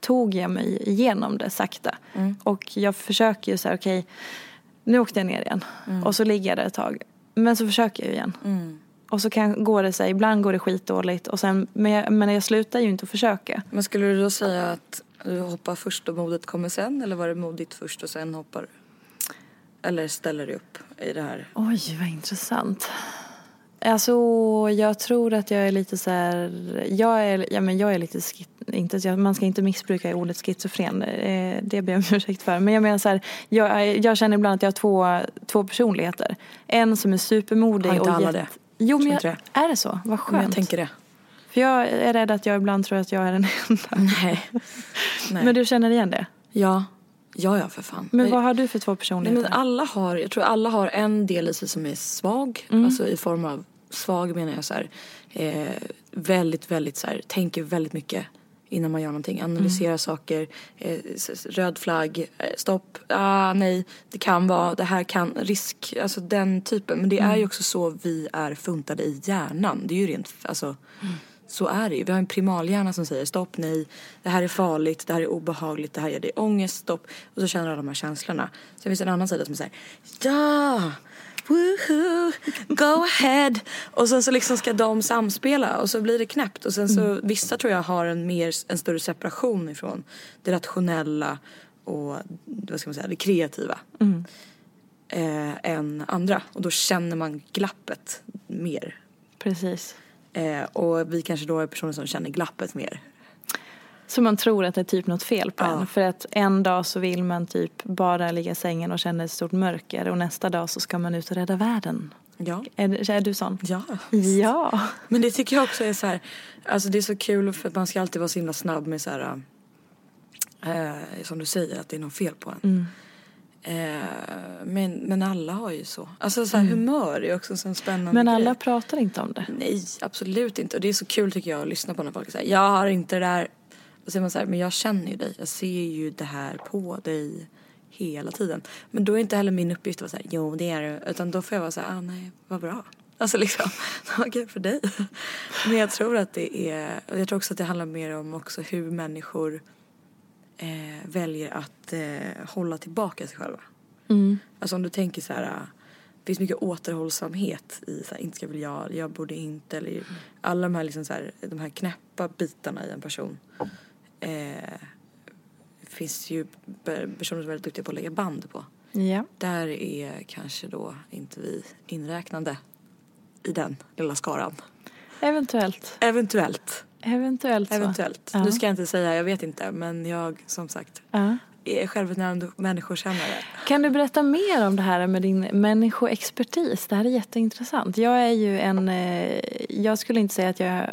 tog jag mig igenom det sakta. Och jag försöker ju så här, okej, nu åkte jag ner igen. Och så ligger jag där ett tag. Men så försöker jag igen. Och så kan, går det här, ibland går det skitdåligt. Och sen, men, jag, men jag slutar ju inte att försöka. Men skulle du då säga att du hoppar först och modet kommer sen? Eller var det modigt först och sen hoppar du? Eller ställer du upp i det här? Oj, vad intressant. Alltså, jag tror att jag är lite så här, jag är, ja, men jag är lite, skit, inte, man ska inte missbruka ordet schizofren, eh, det ber jag om ursäkt för. Men jag menar så här, jag, jag känner ibland att jag har två, två personligheter. En som är supermodig Har inte och alla det? Jo, men jag, är det så? Vad Men skönt. jag tänker det. För jag är rädd att jag ibland tror att jag är den enda. Nej. Nej. Men du känner igen det? Ja. Ja, ja för fan. Men vad har du för två Nej, personligheter? men alla har, jag tror alla har en del i sig som är svag. Mm. Alltså i form av, svag menar jag så här, eh, väldigt, väldigt så här, tänker väldigt mycket innan man gör någonting. Analyserar Mm. saker, eh, röd flagg, eh, stopp, ah nej, det kan vara, det här kan, risk, alltså den typen. Men det är Mm. ju också så vi är funtade i hjärnan. Det är ju rent, alltså Mm. Så är det ju. Vi har en primalhjärna som säger stopp, nej, det här är farligt, det här är obehagligt, det här ger dig ångest, stopp. Och så känner alla de här känslorna. Sen finns det en annan sida som säger ja, woohoo, go ahead. Och sen så liksom ska de samspela och så blir det knäppt. Och sen så, vissa tror jag har en, mer, en större separation ifrån det rationella och vad ska man säga, det kreativa. Eh, än andra. Och då känner man glappet mer. Precis. Eh, och vi kanske då är personer som känner glappet mer. Så man tror att det är typ något fel på Ja. en. För att en dag så vill man typ bara ligga i sängen och känna ett stort mörker. Och nästa dag så ska man ut och rädda världen. Ja. Är, är du sån? Ja. Ja. Men det tycker jag också är så här, alltså det är så kul för att man ska alltid vara så himla snabb med så här, eh, som du säger att det är något fel på en. Eh, men, men alla har ju så. Alltså så här, humör är också en spännande Men alla grej. pratar inte om det. Nej, absolut inte. Och det är så kul tycker jag att lyssna på när folk säger jag har inte det där. Och så är man så här, men jag känner ju dig. Jag ser ju det här på dig hela tiden. Men då är inte heller min uppgift att vara så här, jo det är det. Utan då får jag vara så här, ah, nej, vad bra. Alltså liksom, kul för dig. Men jag tror att det är, jag tror också att det handlar mer om också hur människor eh, väljer att eh, hålla tillbaka sig själva. Alltså om du tänker så här, äh, det finns mycket återhållsamhet i så här, inte ska väl jag, jag borde inte eller alla de här liksom så här, de här knäppa bitarna i en person. Eh, finns ju personer som är väldigt duktiga på att lägga band på. Ja. Där är kanske då inte vi inräknande i den lilla skaran. Eventuellt. Eventuellt. Eventuellt så. Eventuellt. Ja. Nu ska jag inte säga, jag vet inte, men jag som sagt Ja. är självutnämnd människokännare. Kan du berätta mer om det här med din människoexpertis? Det här är jätteintressant. Jag är ju en, eh, jag skulle inte säga att jag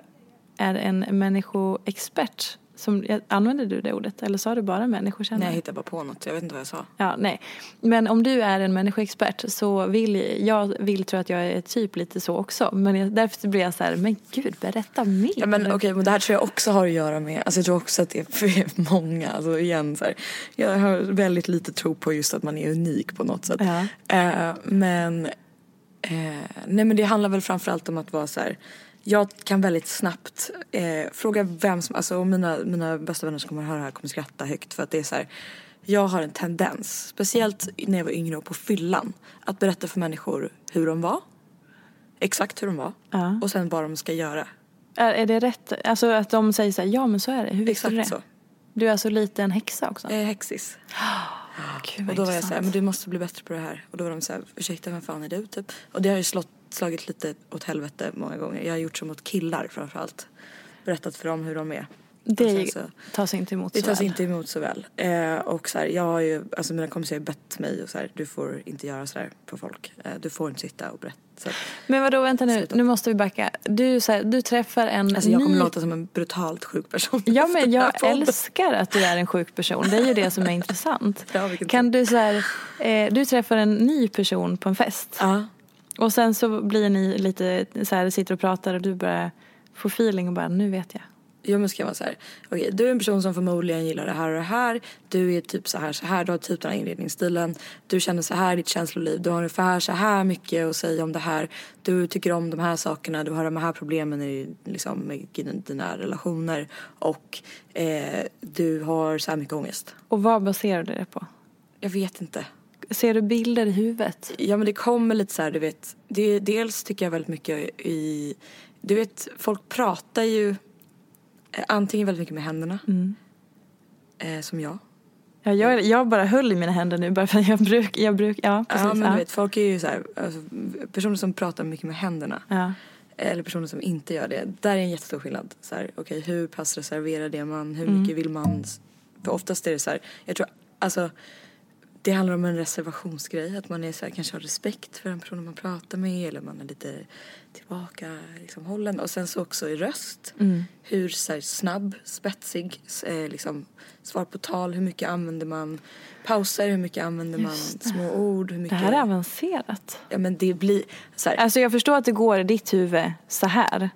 är en människoexpert. Som, använder du det ordet eller sa du bara människokännare? Nej, jag hittar bara på något, jag vet inte vad jag sa. Ja, nej. Men om du är en människoexpert så vill jag vill tro att jag är typ lite så också. Men jag, därför blir jag så här, men gud berätta mer. Ja men okej, men det här tror jag också har att göra med, alltså jag tror också att det är för många, alltså igen så här, jag har väldigt lite tro på just att man är unik på något sätt. Ja. Eh, men, eh, nej men det handlar väl framförallt om att vara så här, jag kan väldigt snabbt eh, fråga vem som, alltså och mina, mina bästa vänner som kommer att höra det här kommer skratta högt för att det är så här, jag har en tendens, speciellt när jag var yngre och på fyllan, att berätta för människor hur de var, exakt hur de var Ja. och sen vad de ska göra. Är, är det rätt? Alltså att de säger så här, ja men så är det. Hur visste Exakt du det? så. Du är alltså lite en häxa också? Jag är häxis. Gud, Och då var jag såhär, men du måste bli bättre på det här. Och då var de såhär, ursäkta vem fan är du typ? Och det har ju slått, slagit lite åt helvete många gånger. Jag har gjort så mot killar framförallt. Berättat för dem hur de är. Det så- tas inte emot det så tas väl. inte emot så väl. Eh, och så här, jag har ju, alltså mina kompisar har bett mig och så här, du får inte göra så här på folk. Eh, du får inte sitta och berätta. Så Men vadå, vänta nu, Sluta. nu måste vi backa. Du, så här, du träffar en alltså jag kommer ny... låta som en brutalt sjuk person. Ja men jag älskar att du är en sjuk person. Det är ju det som är intressant. Ja, Kan du så här, eh, du träffar en ny person på en fest. Ja. Och sen så blir ni lite så här, sitter och pratar och du börjar få feeling och bara, nu vet jag. Ja men ska vara så här. Okej, du är en person som förmodligen gillar det här och det här. Du är typ så här så här. Du har typ den här inredningsstilen. Du känner så här i ditt känsloliv. Du har ungefär så här mycket att säga om det här. Du tycker om de här sakerna. Du har de här problemen i, liksom, med dina relationer. Och eh, du har så här mycket ångest. Och vad baserar du det på? Jag vet inte. Ser du bilder i huvudet? Ja men det kommer lite så här, du vet. Det, dels tycker jag väldigt mycket i, du vet folk pratar ju eh, antingen väldigt mycket med händerna. Eh, som jag. Ja, jag, jag bara höll i mina händer nu bara för att jag brukar, jag bruk, ja precis. ja men du vet folk är ju så här, alltså, personer som pratar mycket med händerna. Ja. Eller personer som inte gör det. Där är en jättestor skillnad. Så här, okej hur pass reserverad är man? Hur Mm. mycket vill man? För oftast är det så här, jag tror alltså det handlar om en reservationsgrej. Att man är så här, kanske har respekt för den personen man pratar med. Eller man är lite tillbaka liksom, hållen. Och sen så också i röst. Mm. Hur så här, snabb, spetsig, eh, liksom, svar på tal. Hur mycket använder man pauser? Hur mycket använder man det. små ord? Hur Det mycket... här är avancerat. Ja men det blir så här, Alltså jag förstår att det går i ditt huvud så här.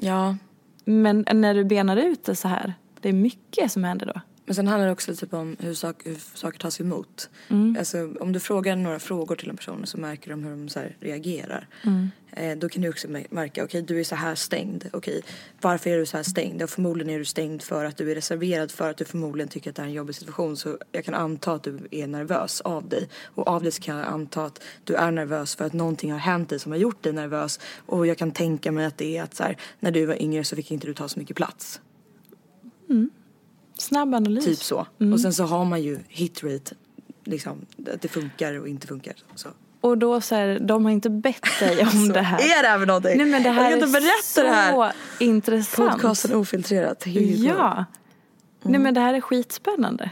ja. Men när du benar ut det så här, det är mycket som händer då. Men sen handlar det också lite om hur, sak, hur saker tas emot. Alltså, om du frågar några frågor till en person så märker de hur de så reagerar. Eh, då kan du också mär- märka, okej du är så här stängd. Okej, varför är du så här stängd? Ja, förmodligen är du stängd för att du är reserverad för att du förmodligen tycker att det är en jobbig situation. Så jag kan anta att du är nervös av dig. Och av det så kan jag anta att du är nervös för att någonting har hänt dig som har gjort dig nervös. Och jag kan tänka mig att det är att så här, när du var yngre så fick inte du ta så mycket plats. Snabb analys. Typ så. Och sen så har man ju hitrate, liksom, att det funkar och inte funkar. Så. Och då så här, de har inte bett dig om det här. Är det här för någonting? Nej men det här jag kan inte är så det här. intressant. Podcasten ofiltrerat. Ja. Nej men det här är skitspännande.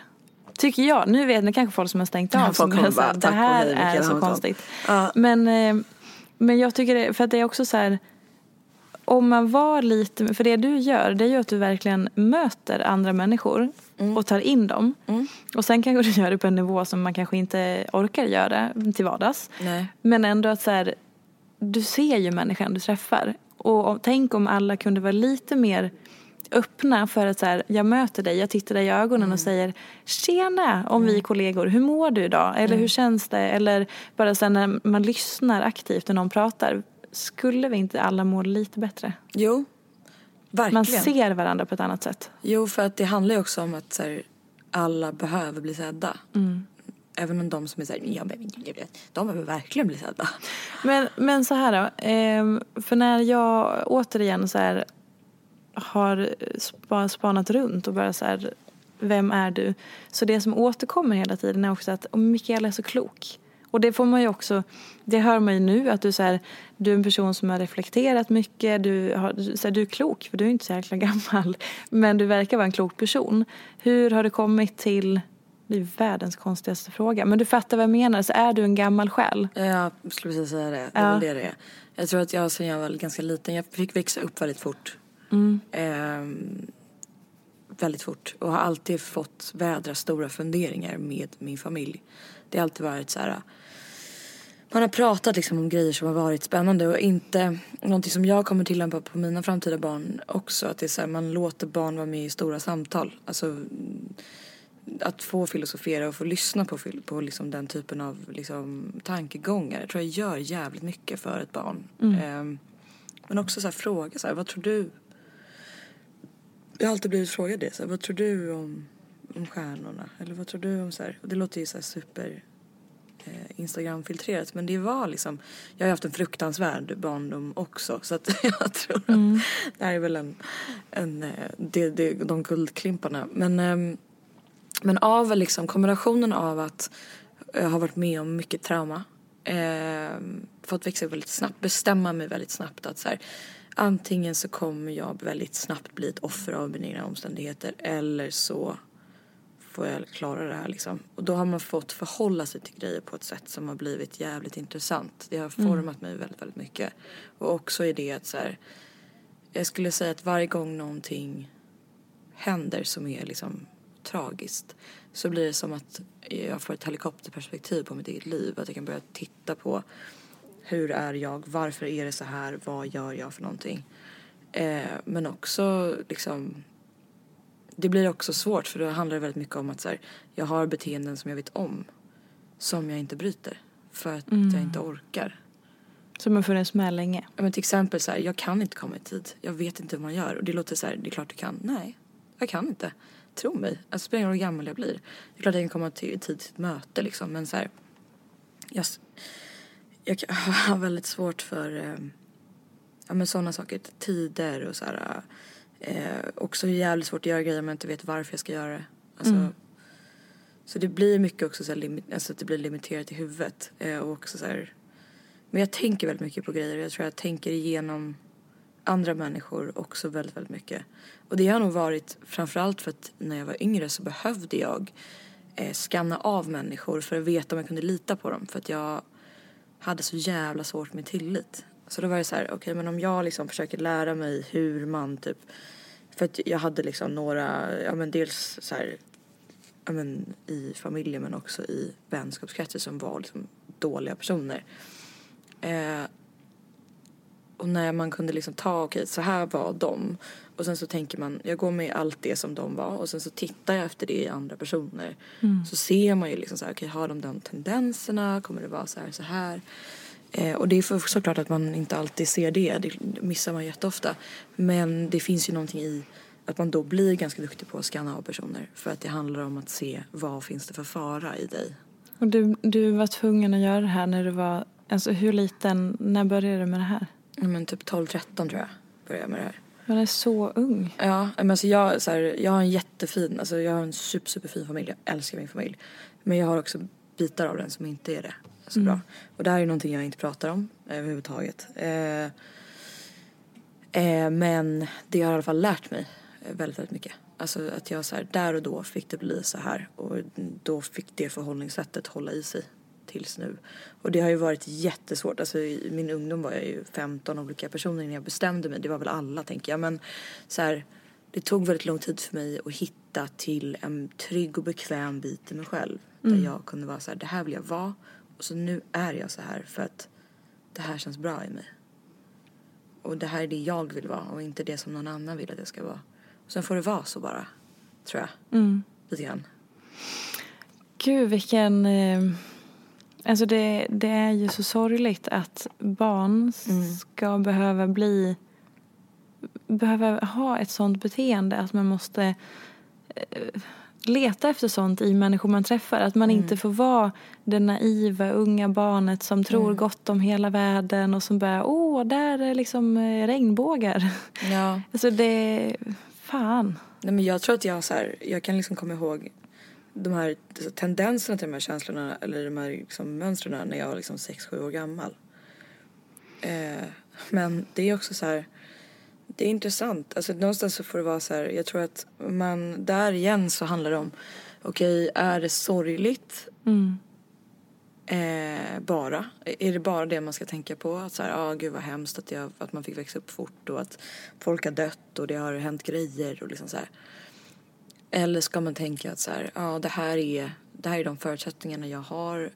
Tycker jag. Nu vet ni kanske folk som har stängt av Ja, som är så här, bara, det "Tack och här är så Hamilton." konstigt. Ja. Men, eh, men jag tycker det, för att det är också så här om man var lite, för det du gör det är ju att du verkligen möter andra människor Mm. och tar in dem. Och sen kanske du gör det på en nivå som man kanske inte orkar göra till vardags. Nej. Men ändå att så här, du ser ju människan du träffar. Och om- tänk om alla kunde vara lite mer öppna för att så här, jag möter dig, jag tittar dig i ögonen Mm. och säger Tjena! Om vi är kollegor, hur mår du idag? Eller Mm. hur känns det? Eller bara sen när man lyssnar aktivt när någon pratar. Skulle vi inte alla må lite bättre? Jo, verkligen. Man ser varandra på ett annat sätt. Jo, för att det handlar ju också om att så här, alla behöver bli sedda. Mm. Även om de som är så här, ja, men, de behöver verkligen bli sedda. Men, men så här då. ehm, för när jag återigen så här har spa- spanat runt och bara så här, vem är du? Så det som återkommer hela tiden är också att oh, Mikaela är så klok. Och det får man ju också, det hör man ju nu att du, så här, du är en person som har reflekterat mycket, du, har, så här, du är klok för du är inte så jäkla gammal. Men du verkar vara en klok person. Hur har du kommit till, det är världens konstigaste fråga, men du fattar vad jag menar, så är du en gammal själ? Ja, jag skulle precis säga det. Det är Ja. väl det det är. Jag tror att jag sen jag var ganska liten, jag fick växa upp väldigt fort. Ehm, väldigt fort. Och har alltid fått vädra stora funderingar med min familj. Det har alltid varit så här. Man har pratat liksom om grejer som har varit spännande och inte någonting som jag kommer tillämpa på mina framtida barn också. Att det är så här, man låter barn vara med i stora samtal. Alltså att få filosofera och få lyssna på, på liksom den typen av liksom, tankegångar. Jag tror jag gör jävligt mycket för ett barn. Ehm, men också så här, fråga så här, vad tror du? Jag har alltid blivit frågad det. Så här, vad tror du om, om stjärnorna? Eller vad tror du om så här? Och det låter ju så här super Instagram-filtrerat. Men det var liksom, jag har haft en fruktansvärd barndom också. Så att jag tror att det här är väl en, en eh, det, det, de guldklimparna. Men, ehm, men av liksom kombinationen av att jag har varit med om mycket trauma. Eh, fått växa upp väldigt snabbt, bestämma mig väldigt snabbt att så här, antingen så kommer jag väldigt snabbt bli ett offer av mina egna omständigheter eller så får jag klara det här liksom. Och då har man fått förhålla sig till grejer på ett sätt som har blivit jävligt intressant. Det har format mig väldigt, väldigt mycket. Och också i det att så här, jag skulle säga att varje gång någonting händer som är liksom tragiskt så blir det som att jag får ett helikopterperspektiv på mitt eget liv. Att jag kan börja titta på hur är jag, varför är det så här, vad gör jag för någonting? Eh, men också liksom det blir också svårt för då handlar det väldigt mycket om att så här, jag har beteenden som jag vet om som jag inte bryter för att Mm. jag inte orkar. Som har funnits med länge. Ja, men till exempel så här, jag kan inte komma i tid. Jag vet inte hur man gör. Och det låter så här, det är klart du kan. Nej, jag kan inte. Tro mig. Alltså, spelar ingen roll hur gammal jag blir. Det är klart jag kan komma till, i tid till ett möte liksom. Men så här, jag, jag har väldigt svårt för eh, ja, men sådana saker. Tider och så här. Eh, också jävligt svårt att göra grejer om jag inte vet varför jag ska göra det. Alltså, Mm. Så det blir mycket också så här, alltså att det blir limiterat i huvudet. Eh, och också så här, men jag tänker väldigt mycket på grejer. Jag tror jag tänker igenom andra människor också väldigt, väldigt mycket. Och det har nog varit framförallt för att när jag var yngre så behövde jag eh, skanna av människor för att veta om jag kunde lita på dem. För att jag hade så jävla svårt med tillit. Så då var det så här, okej men om jag liksom försöker lära mig hur man typ för att jag hade liksom några, ja men dels så här, ja men i familjen men också i vänskapskretsar som var liksom dåliga personer. Eh, och när man kunde liksom ta, okej så här var de. Och sen så tänker man, jag går med allt det som de var och sen så tittar jag efter det i andra personer. Så ser man ju liksom så här, okej har de de tendenserna? Kommer det vara så här, så här? Eh, och det är för, såklart att man inte alltid ser det, det missar man jätteofta. Men det finns ju någonting i att man då blir ganska duktig på att scanna av personer. För att det handlar om att se vad finns det för fara i dig. Och du, du var tvungen att göra det här när du var, alltså hur liten, när började du med det här? Ja, Men typ 12-13 tror jag började jag med det här. Man är så ung. Ja, men alltså jag, så här, jag har en jättefin, alltså jag har en super, superfin familj. Jag älskar min familj. Men jag har också bitar av den som inte är det så bra. Och det här är någonting jag inte pratar om överhuvudtaget. Eh, eh, men det har i alla fall lärt mig väldigt, väldigt mycket. Alltså att jag så här, där och då fick det bli så här. Och då fick det förhållningssättet hålla i sig tills nu. Och det har ju varit jättesvårt. Alltså i min ungdom var jag ju 15 olika personer innan jag bestämde mig. Det var väl alla tänker jag. Men så här, det tog väldigt lång tid för mig att hitta till en trygg och bekväm bit i mig själv. Där jag kunde vara så här, det här vill jag vara. Och så nu är jag så här för att det här känns bra i mig. Och det här är det jag vill vara och inte det som någon annan vill att jag ska vara. Och sen får det vara så bara, tror jag. Mm. Lite grann. Gud vilken... Eh, alltså det, det är ju så sorgligt att barn ska behöva bli... Behöva ha ett sånt beteende att man måste eh, leta efter sånt i människor man träffar. Att man inte får vara det naiva unga barnet som tror gott om hela världen och som börjar åh, där är liksom eh, regnbågar. Ja. Alltså det... Fan. Nej men jag tror att jag så här, jag kan liksom komma ihåg de här tendenserna till de här känslorna eller de här liksom mönstren när jag var liksom 6-7 år gammal. Eh, men det är också så här, det är intressant. Alltså någonstans så får det vara så här, jag tror att man, där igen så handlar det om, okej är det sorgligt Mm. Eh, bara. Är det bara det man ska tänka på? Att så här, ah, gud vad hemskt att, jag, att man fick växa upp fort och att folk har dött och det har hänt grejer och liksom så här. Eller ska man tänka att så här, ah, det här är det här är de förutsättningarna jag har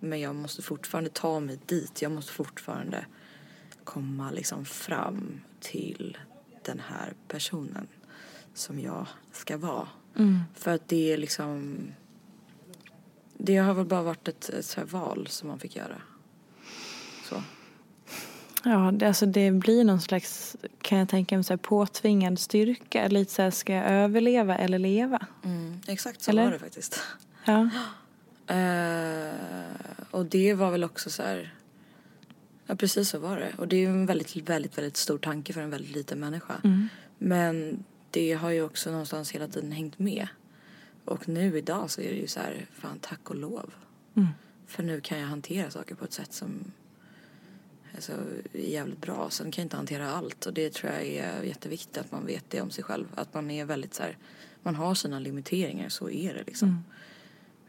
men jag måste fortfarande ta mig dit. Jag måste fortfarande komma liksom fram till den här personen som jag ska vara. För att det är liksom det har väl bara varit ett, ett så val som man fick göra. Så. Ja, det, alltså det blir någon slags, kan jag tänka mig, så här påtvingad styrka. Lite så här, ska jag överleva eller leva? Exakt så Eller? var det faktiskt. Ja. Eh, och det var väl också så här. Ja precis så var det. Och det är ju en väldigt, väldigt, väldigt stor tanke för en väldigt liten människa. Men det har ju också någonstans hela tiden hängt med. Och nu idag så är det ju så här, fan tack och lov. För nu kan jag hantera saker på ett sätt som alltså, är jävligt bra. Sen kan jag inte hantera allt och det tror jag är jätteviktigt att man vet det om sig själv. Att man är väldigt så här, man har sina limiteringar, så är det liksom.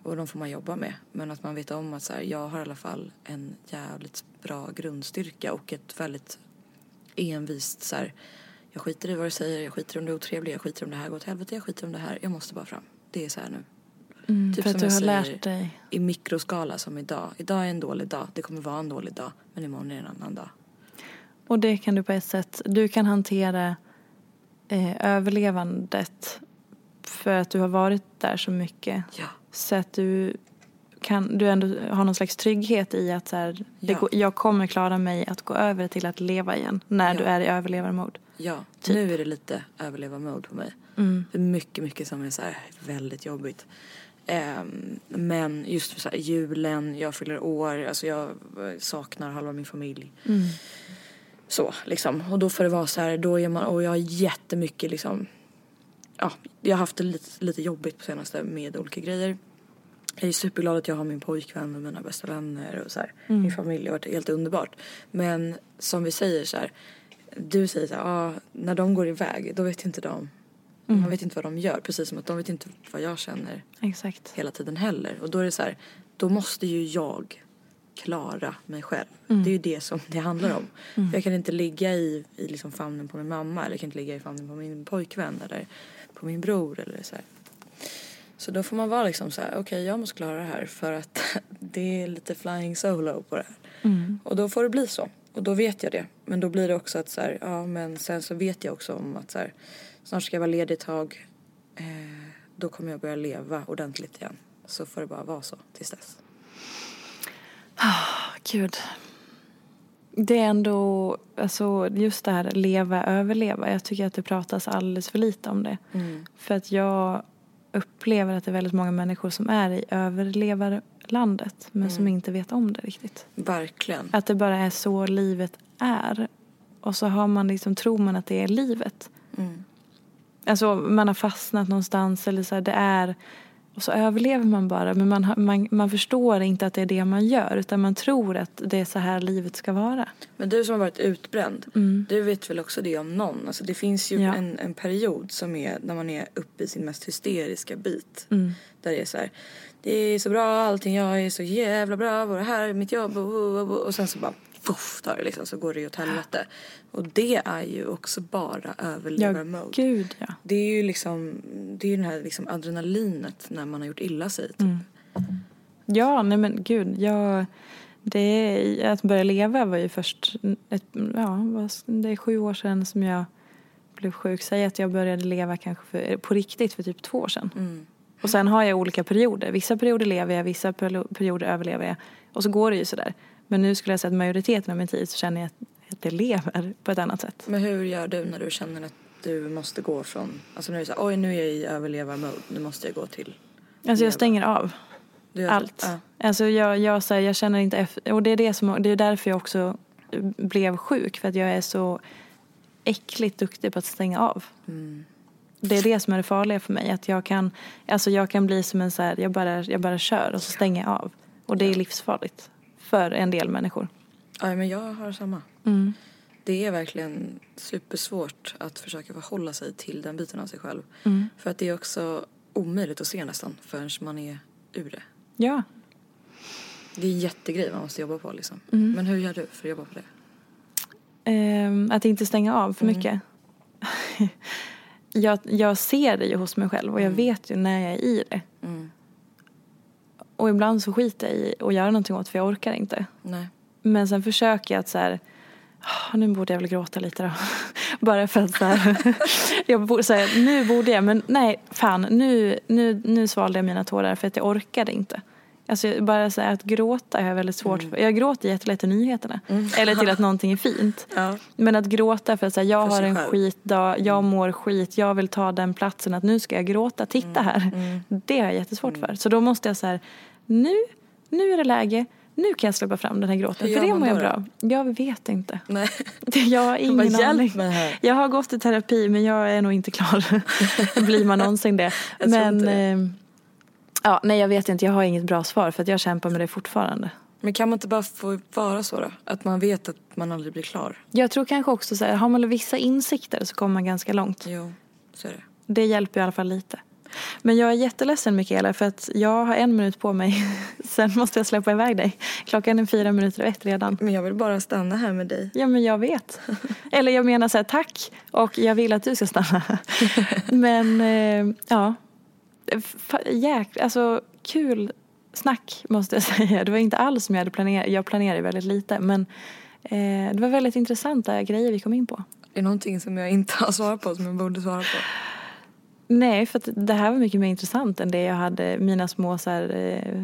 Och de får man jobba med. Men att man vet om att så här, jag har i alla fall en jävligt bra grundstyrka och ett väldigt envist så här, jag skiter i vad du säger, jag skiter om du är otrevlig, jag skiter om det här går åt helvete, jag skiter om det här, jag måste bara fram. Det är så här nu. Mm, Typ för att du jag har säger, lärt dig. I mikroskala som idag. Idag är en dålig dag, det kommer vara en dålig dag, men imorgon är en annan dag. Och det kan du på ett sätt, du kan hantera eh, överlevandet för att du har varit där så mycket. Ja. Så att du kan du ändå har någon slags trygghet i att så här, Ja. går, jag kommer klara mig att gå över till att leva igen när Ja. du är i överlevarmode. Ja, Typ. nu är det lite överleva-mode på mig. Mm. Det är mycket, mycket som är så här väldigt jobbigt. Ehm, men just för så här, julen, jag fyller år, alltså jag eh, saknar halva min familj. Mm. Så liksom. Och då får det vara så här, då är man, och jag har jättemycket liksom, ja, jag har haft det lite, lite jobbigt på senaste med olika grejer. Jag är superglad att jag har min pojkvän och mina bästa vänner och så här. Min familj har varit helt underbart. Men som vi säger så här, du säger så här, ah, när de går iväg då vet inte de, man vet inte vad de gör. Precis som att de vet inte vad jag känner Exakt. hela tiden heller. Och då är det så här, då måste ju jag klara mig själv. Mm. Det är ju det som det handlar om. Jag kan inte ligga i, i liksom famnen på min mamma eller jag kan inte ligga i famnen på min pojkvän eller på min bror eller så här. Så då får man vara liksom så här, okej jag måste klara det här för att det är lite flying solo på det här. Mm. Och då får det bli så. Och då vet jag det. Men då blir det också att så här, ja men sen så vet jag också om att så här, snart ska jag vara ledig ett tag. Eh, då kommer jag börja leva ordentligt igen. Så får det bara vara så tills dess. Gud. Det är ändå, alltså just det här leva, överleva. Jag tycker att det pratas alldeles för lite om det. För att jag upplever att det är väldigt många människor som är i överlevarlandet men som inte vet om det riktigt. Verkligen. Att det bara är så livet är. Och så har man liksom, tror man att det är livet. Mm. Alltså man har fastnat någonstans eller så här, det är och så överlever man bara men man, man, man förstår inte att det är det man gör utan man tror att det är så här livet ska vara. Men du som har varit utbränd, du vet väl också det om någon? Alltså det finns ju Ja. en, en period som är när man är uppe i sin mest hysteriska bit. Där det är så här, det är så bra allting, jag är så jävla bra och det här är mitt jobb och, och, och, och sen så bara fuff tar det liksom så går det ju åt helvete. Och det är ju också bara Ja, överlevar-mode. gud ja. Det är ju liksom, det är ju det här liksom adrenalinet när man har gjort illa sig typ. Ja, nej men gud. Jag, det är, att börja leva var ju först, ett, ja, det är sju år sedan som jag blev sjuk. Säg att jag började leva kanske för, på riktigt för typ två år sedan. Mm. Och sen har jag olika perioder. Vissa perioder lever jag, vissa perioder överlever jag. Och så går det ju sådär. Men nu skulle jag säga att majoriteten av min tid så känner jag att, jag lever på ett annat sätt. Men hur gör du när du känner att du måste gå från, alltså när du säger oj nu är jag i överlevar-mode, nu måste jag gå till Alltså jag stänger av. Allt. Ja. Alltså jag, jag, så här, jag känner inte efter, och det är, det, som, det är därför jag också blev sjuk. För att jag är så äckligt duktig på att stänga av. Mm. Det är det som är det farliga för mig. Att jag kan, alltså jag kan bli som en så här, jag bara, jag bara kör och så stänger jag av. Och det är livsfarligt. För en del människor. Ja men jag har samma. Mm. Det är verkligen supersvårt att försöka förhålla sig till den biten av sig själv. Mm. För att det är också omöjligt att se nästan förrän man är ur det. Ja. Det är en jättegrej man måste jobba på liksom. Mm. Men hur gör du för att jobba på det? Ehm, att inte stänga av för mycket. jag, jag ser det ju hos mig själv och jag vet ju när jag är i det. Mm. Och ibland så skiter jag i att göra någonting åt för jag orkar inte. Nej. Men sen försöker jag att så här, "Ah, nu borde jag väl gråta lite då. Bara för att så här, jag borde säga, nu borde jag, men nej, fan, nu, nu, nu svalde jag mina tårar för att jag orkade inte. Alltså bara så här, att gråta jag väldigt svårt för. Jag gråter jättelätt till nyheterna. Eller till att någonting är fint. Ja. Men att gråta för att säga jag För har en själv. skitdag, jag mår skit, jag vill ta den platsen att nu ska jag gråta, titta här. Det har jag jättesvårt för. Så då måste jag så här, nu, nu är det läge, nu kan jag släppa fram den här gråten. Hur För det mår jag bra. Jag vet inte. Nej. Jag har ingen Bara, aning. Jag har gått i terapi men jag är nog inte klar. Blir man någonsin det. Jag men eh, ja, nej jag vet inte, jag har inget bra svar för att jag kämpar med det fortfarande. Men kan man inte bara få vara så då? Att man vet att man aldrig blir klar? Jag tror kanske också så här, har man vissa insikter så kommer man ganska långt. Jo, så är det. Det hjälper i alla fall lite. Men jag är jätteledsen Mikaela för att jag har en minut på mig. Sen måste jag släppa iväg dig. Klockan är fyra minuter över ett redan. Men jag vill bara stanna här med dig. Ja men jag vet. Eller jag menar så här tack och jag vill att du ska stanna. Men eh, ja. Fa- Jäk, alltså kul snack måste jag säga. Det var inte alls som jag hade planerat. Jag planerade väldigt lite men Eh, det var väldigt intressanta grejer vi kom in på. Det är någonting som jag inte har svarat på som jag borde svara på. Nej, för det här var mycket mer intressant än det jag hade, mina små så här, eh,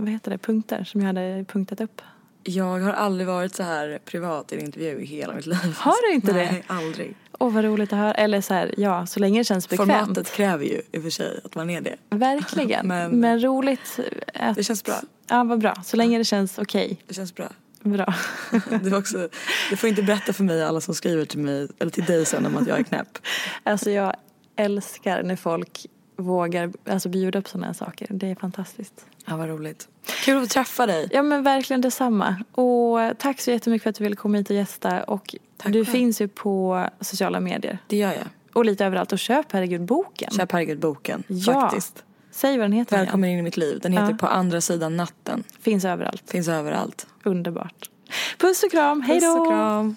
vad heter det, punkter som jag hade punktat upp. Jag har aldrig varit så här privat i en intervju i hela mitt liv. Har du inte det? Nej, aldrig. Åh vad roligt att höra. Eller så här, ja, så länge det känns bekvämt. Formatet kräver ju i och för sig att man är det. Verkligen. Men- Men, roligt att... Det känns bra. Ja, vad bra. Så länge det känns okej. Det känns bra. Bra. Var också, du får inte berätta för mig alla som skriver till mig eller till dig sen om att jag är knäpp. Alltså jag älskar när folk vågar alltså, bjuda på sådana här saker. Det är fantastiskt. Ja, vad roligt. Kul att träffa dig. Ja men verkligen detsamma. Och tack så jättemycket för att du ville komma hit och gästa. Och Tack du själv. finns ju på sociala medier. Det gör jag. Och lite överallt. Och köp herregud boken. Köp herregud-boken. Ja. Faktiskt. Säg vad den heter. Välkommen igen. in i mitt liv. Den heter Ja. På andra sidan natten. Finns överallt. Finns överallt. Underbart. Puss och kram. Hej Puss och då. kram.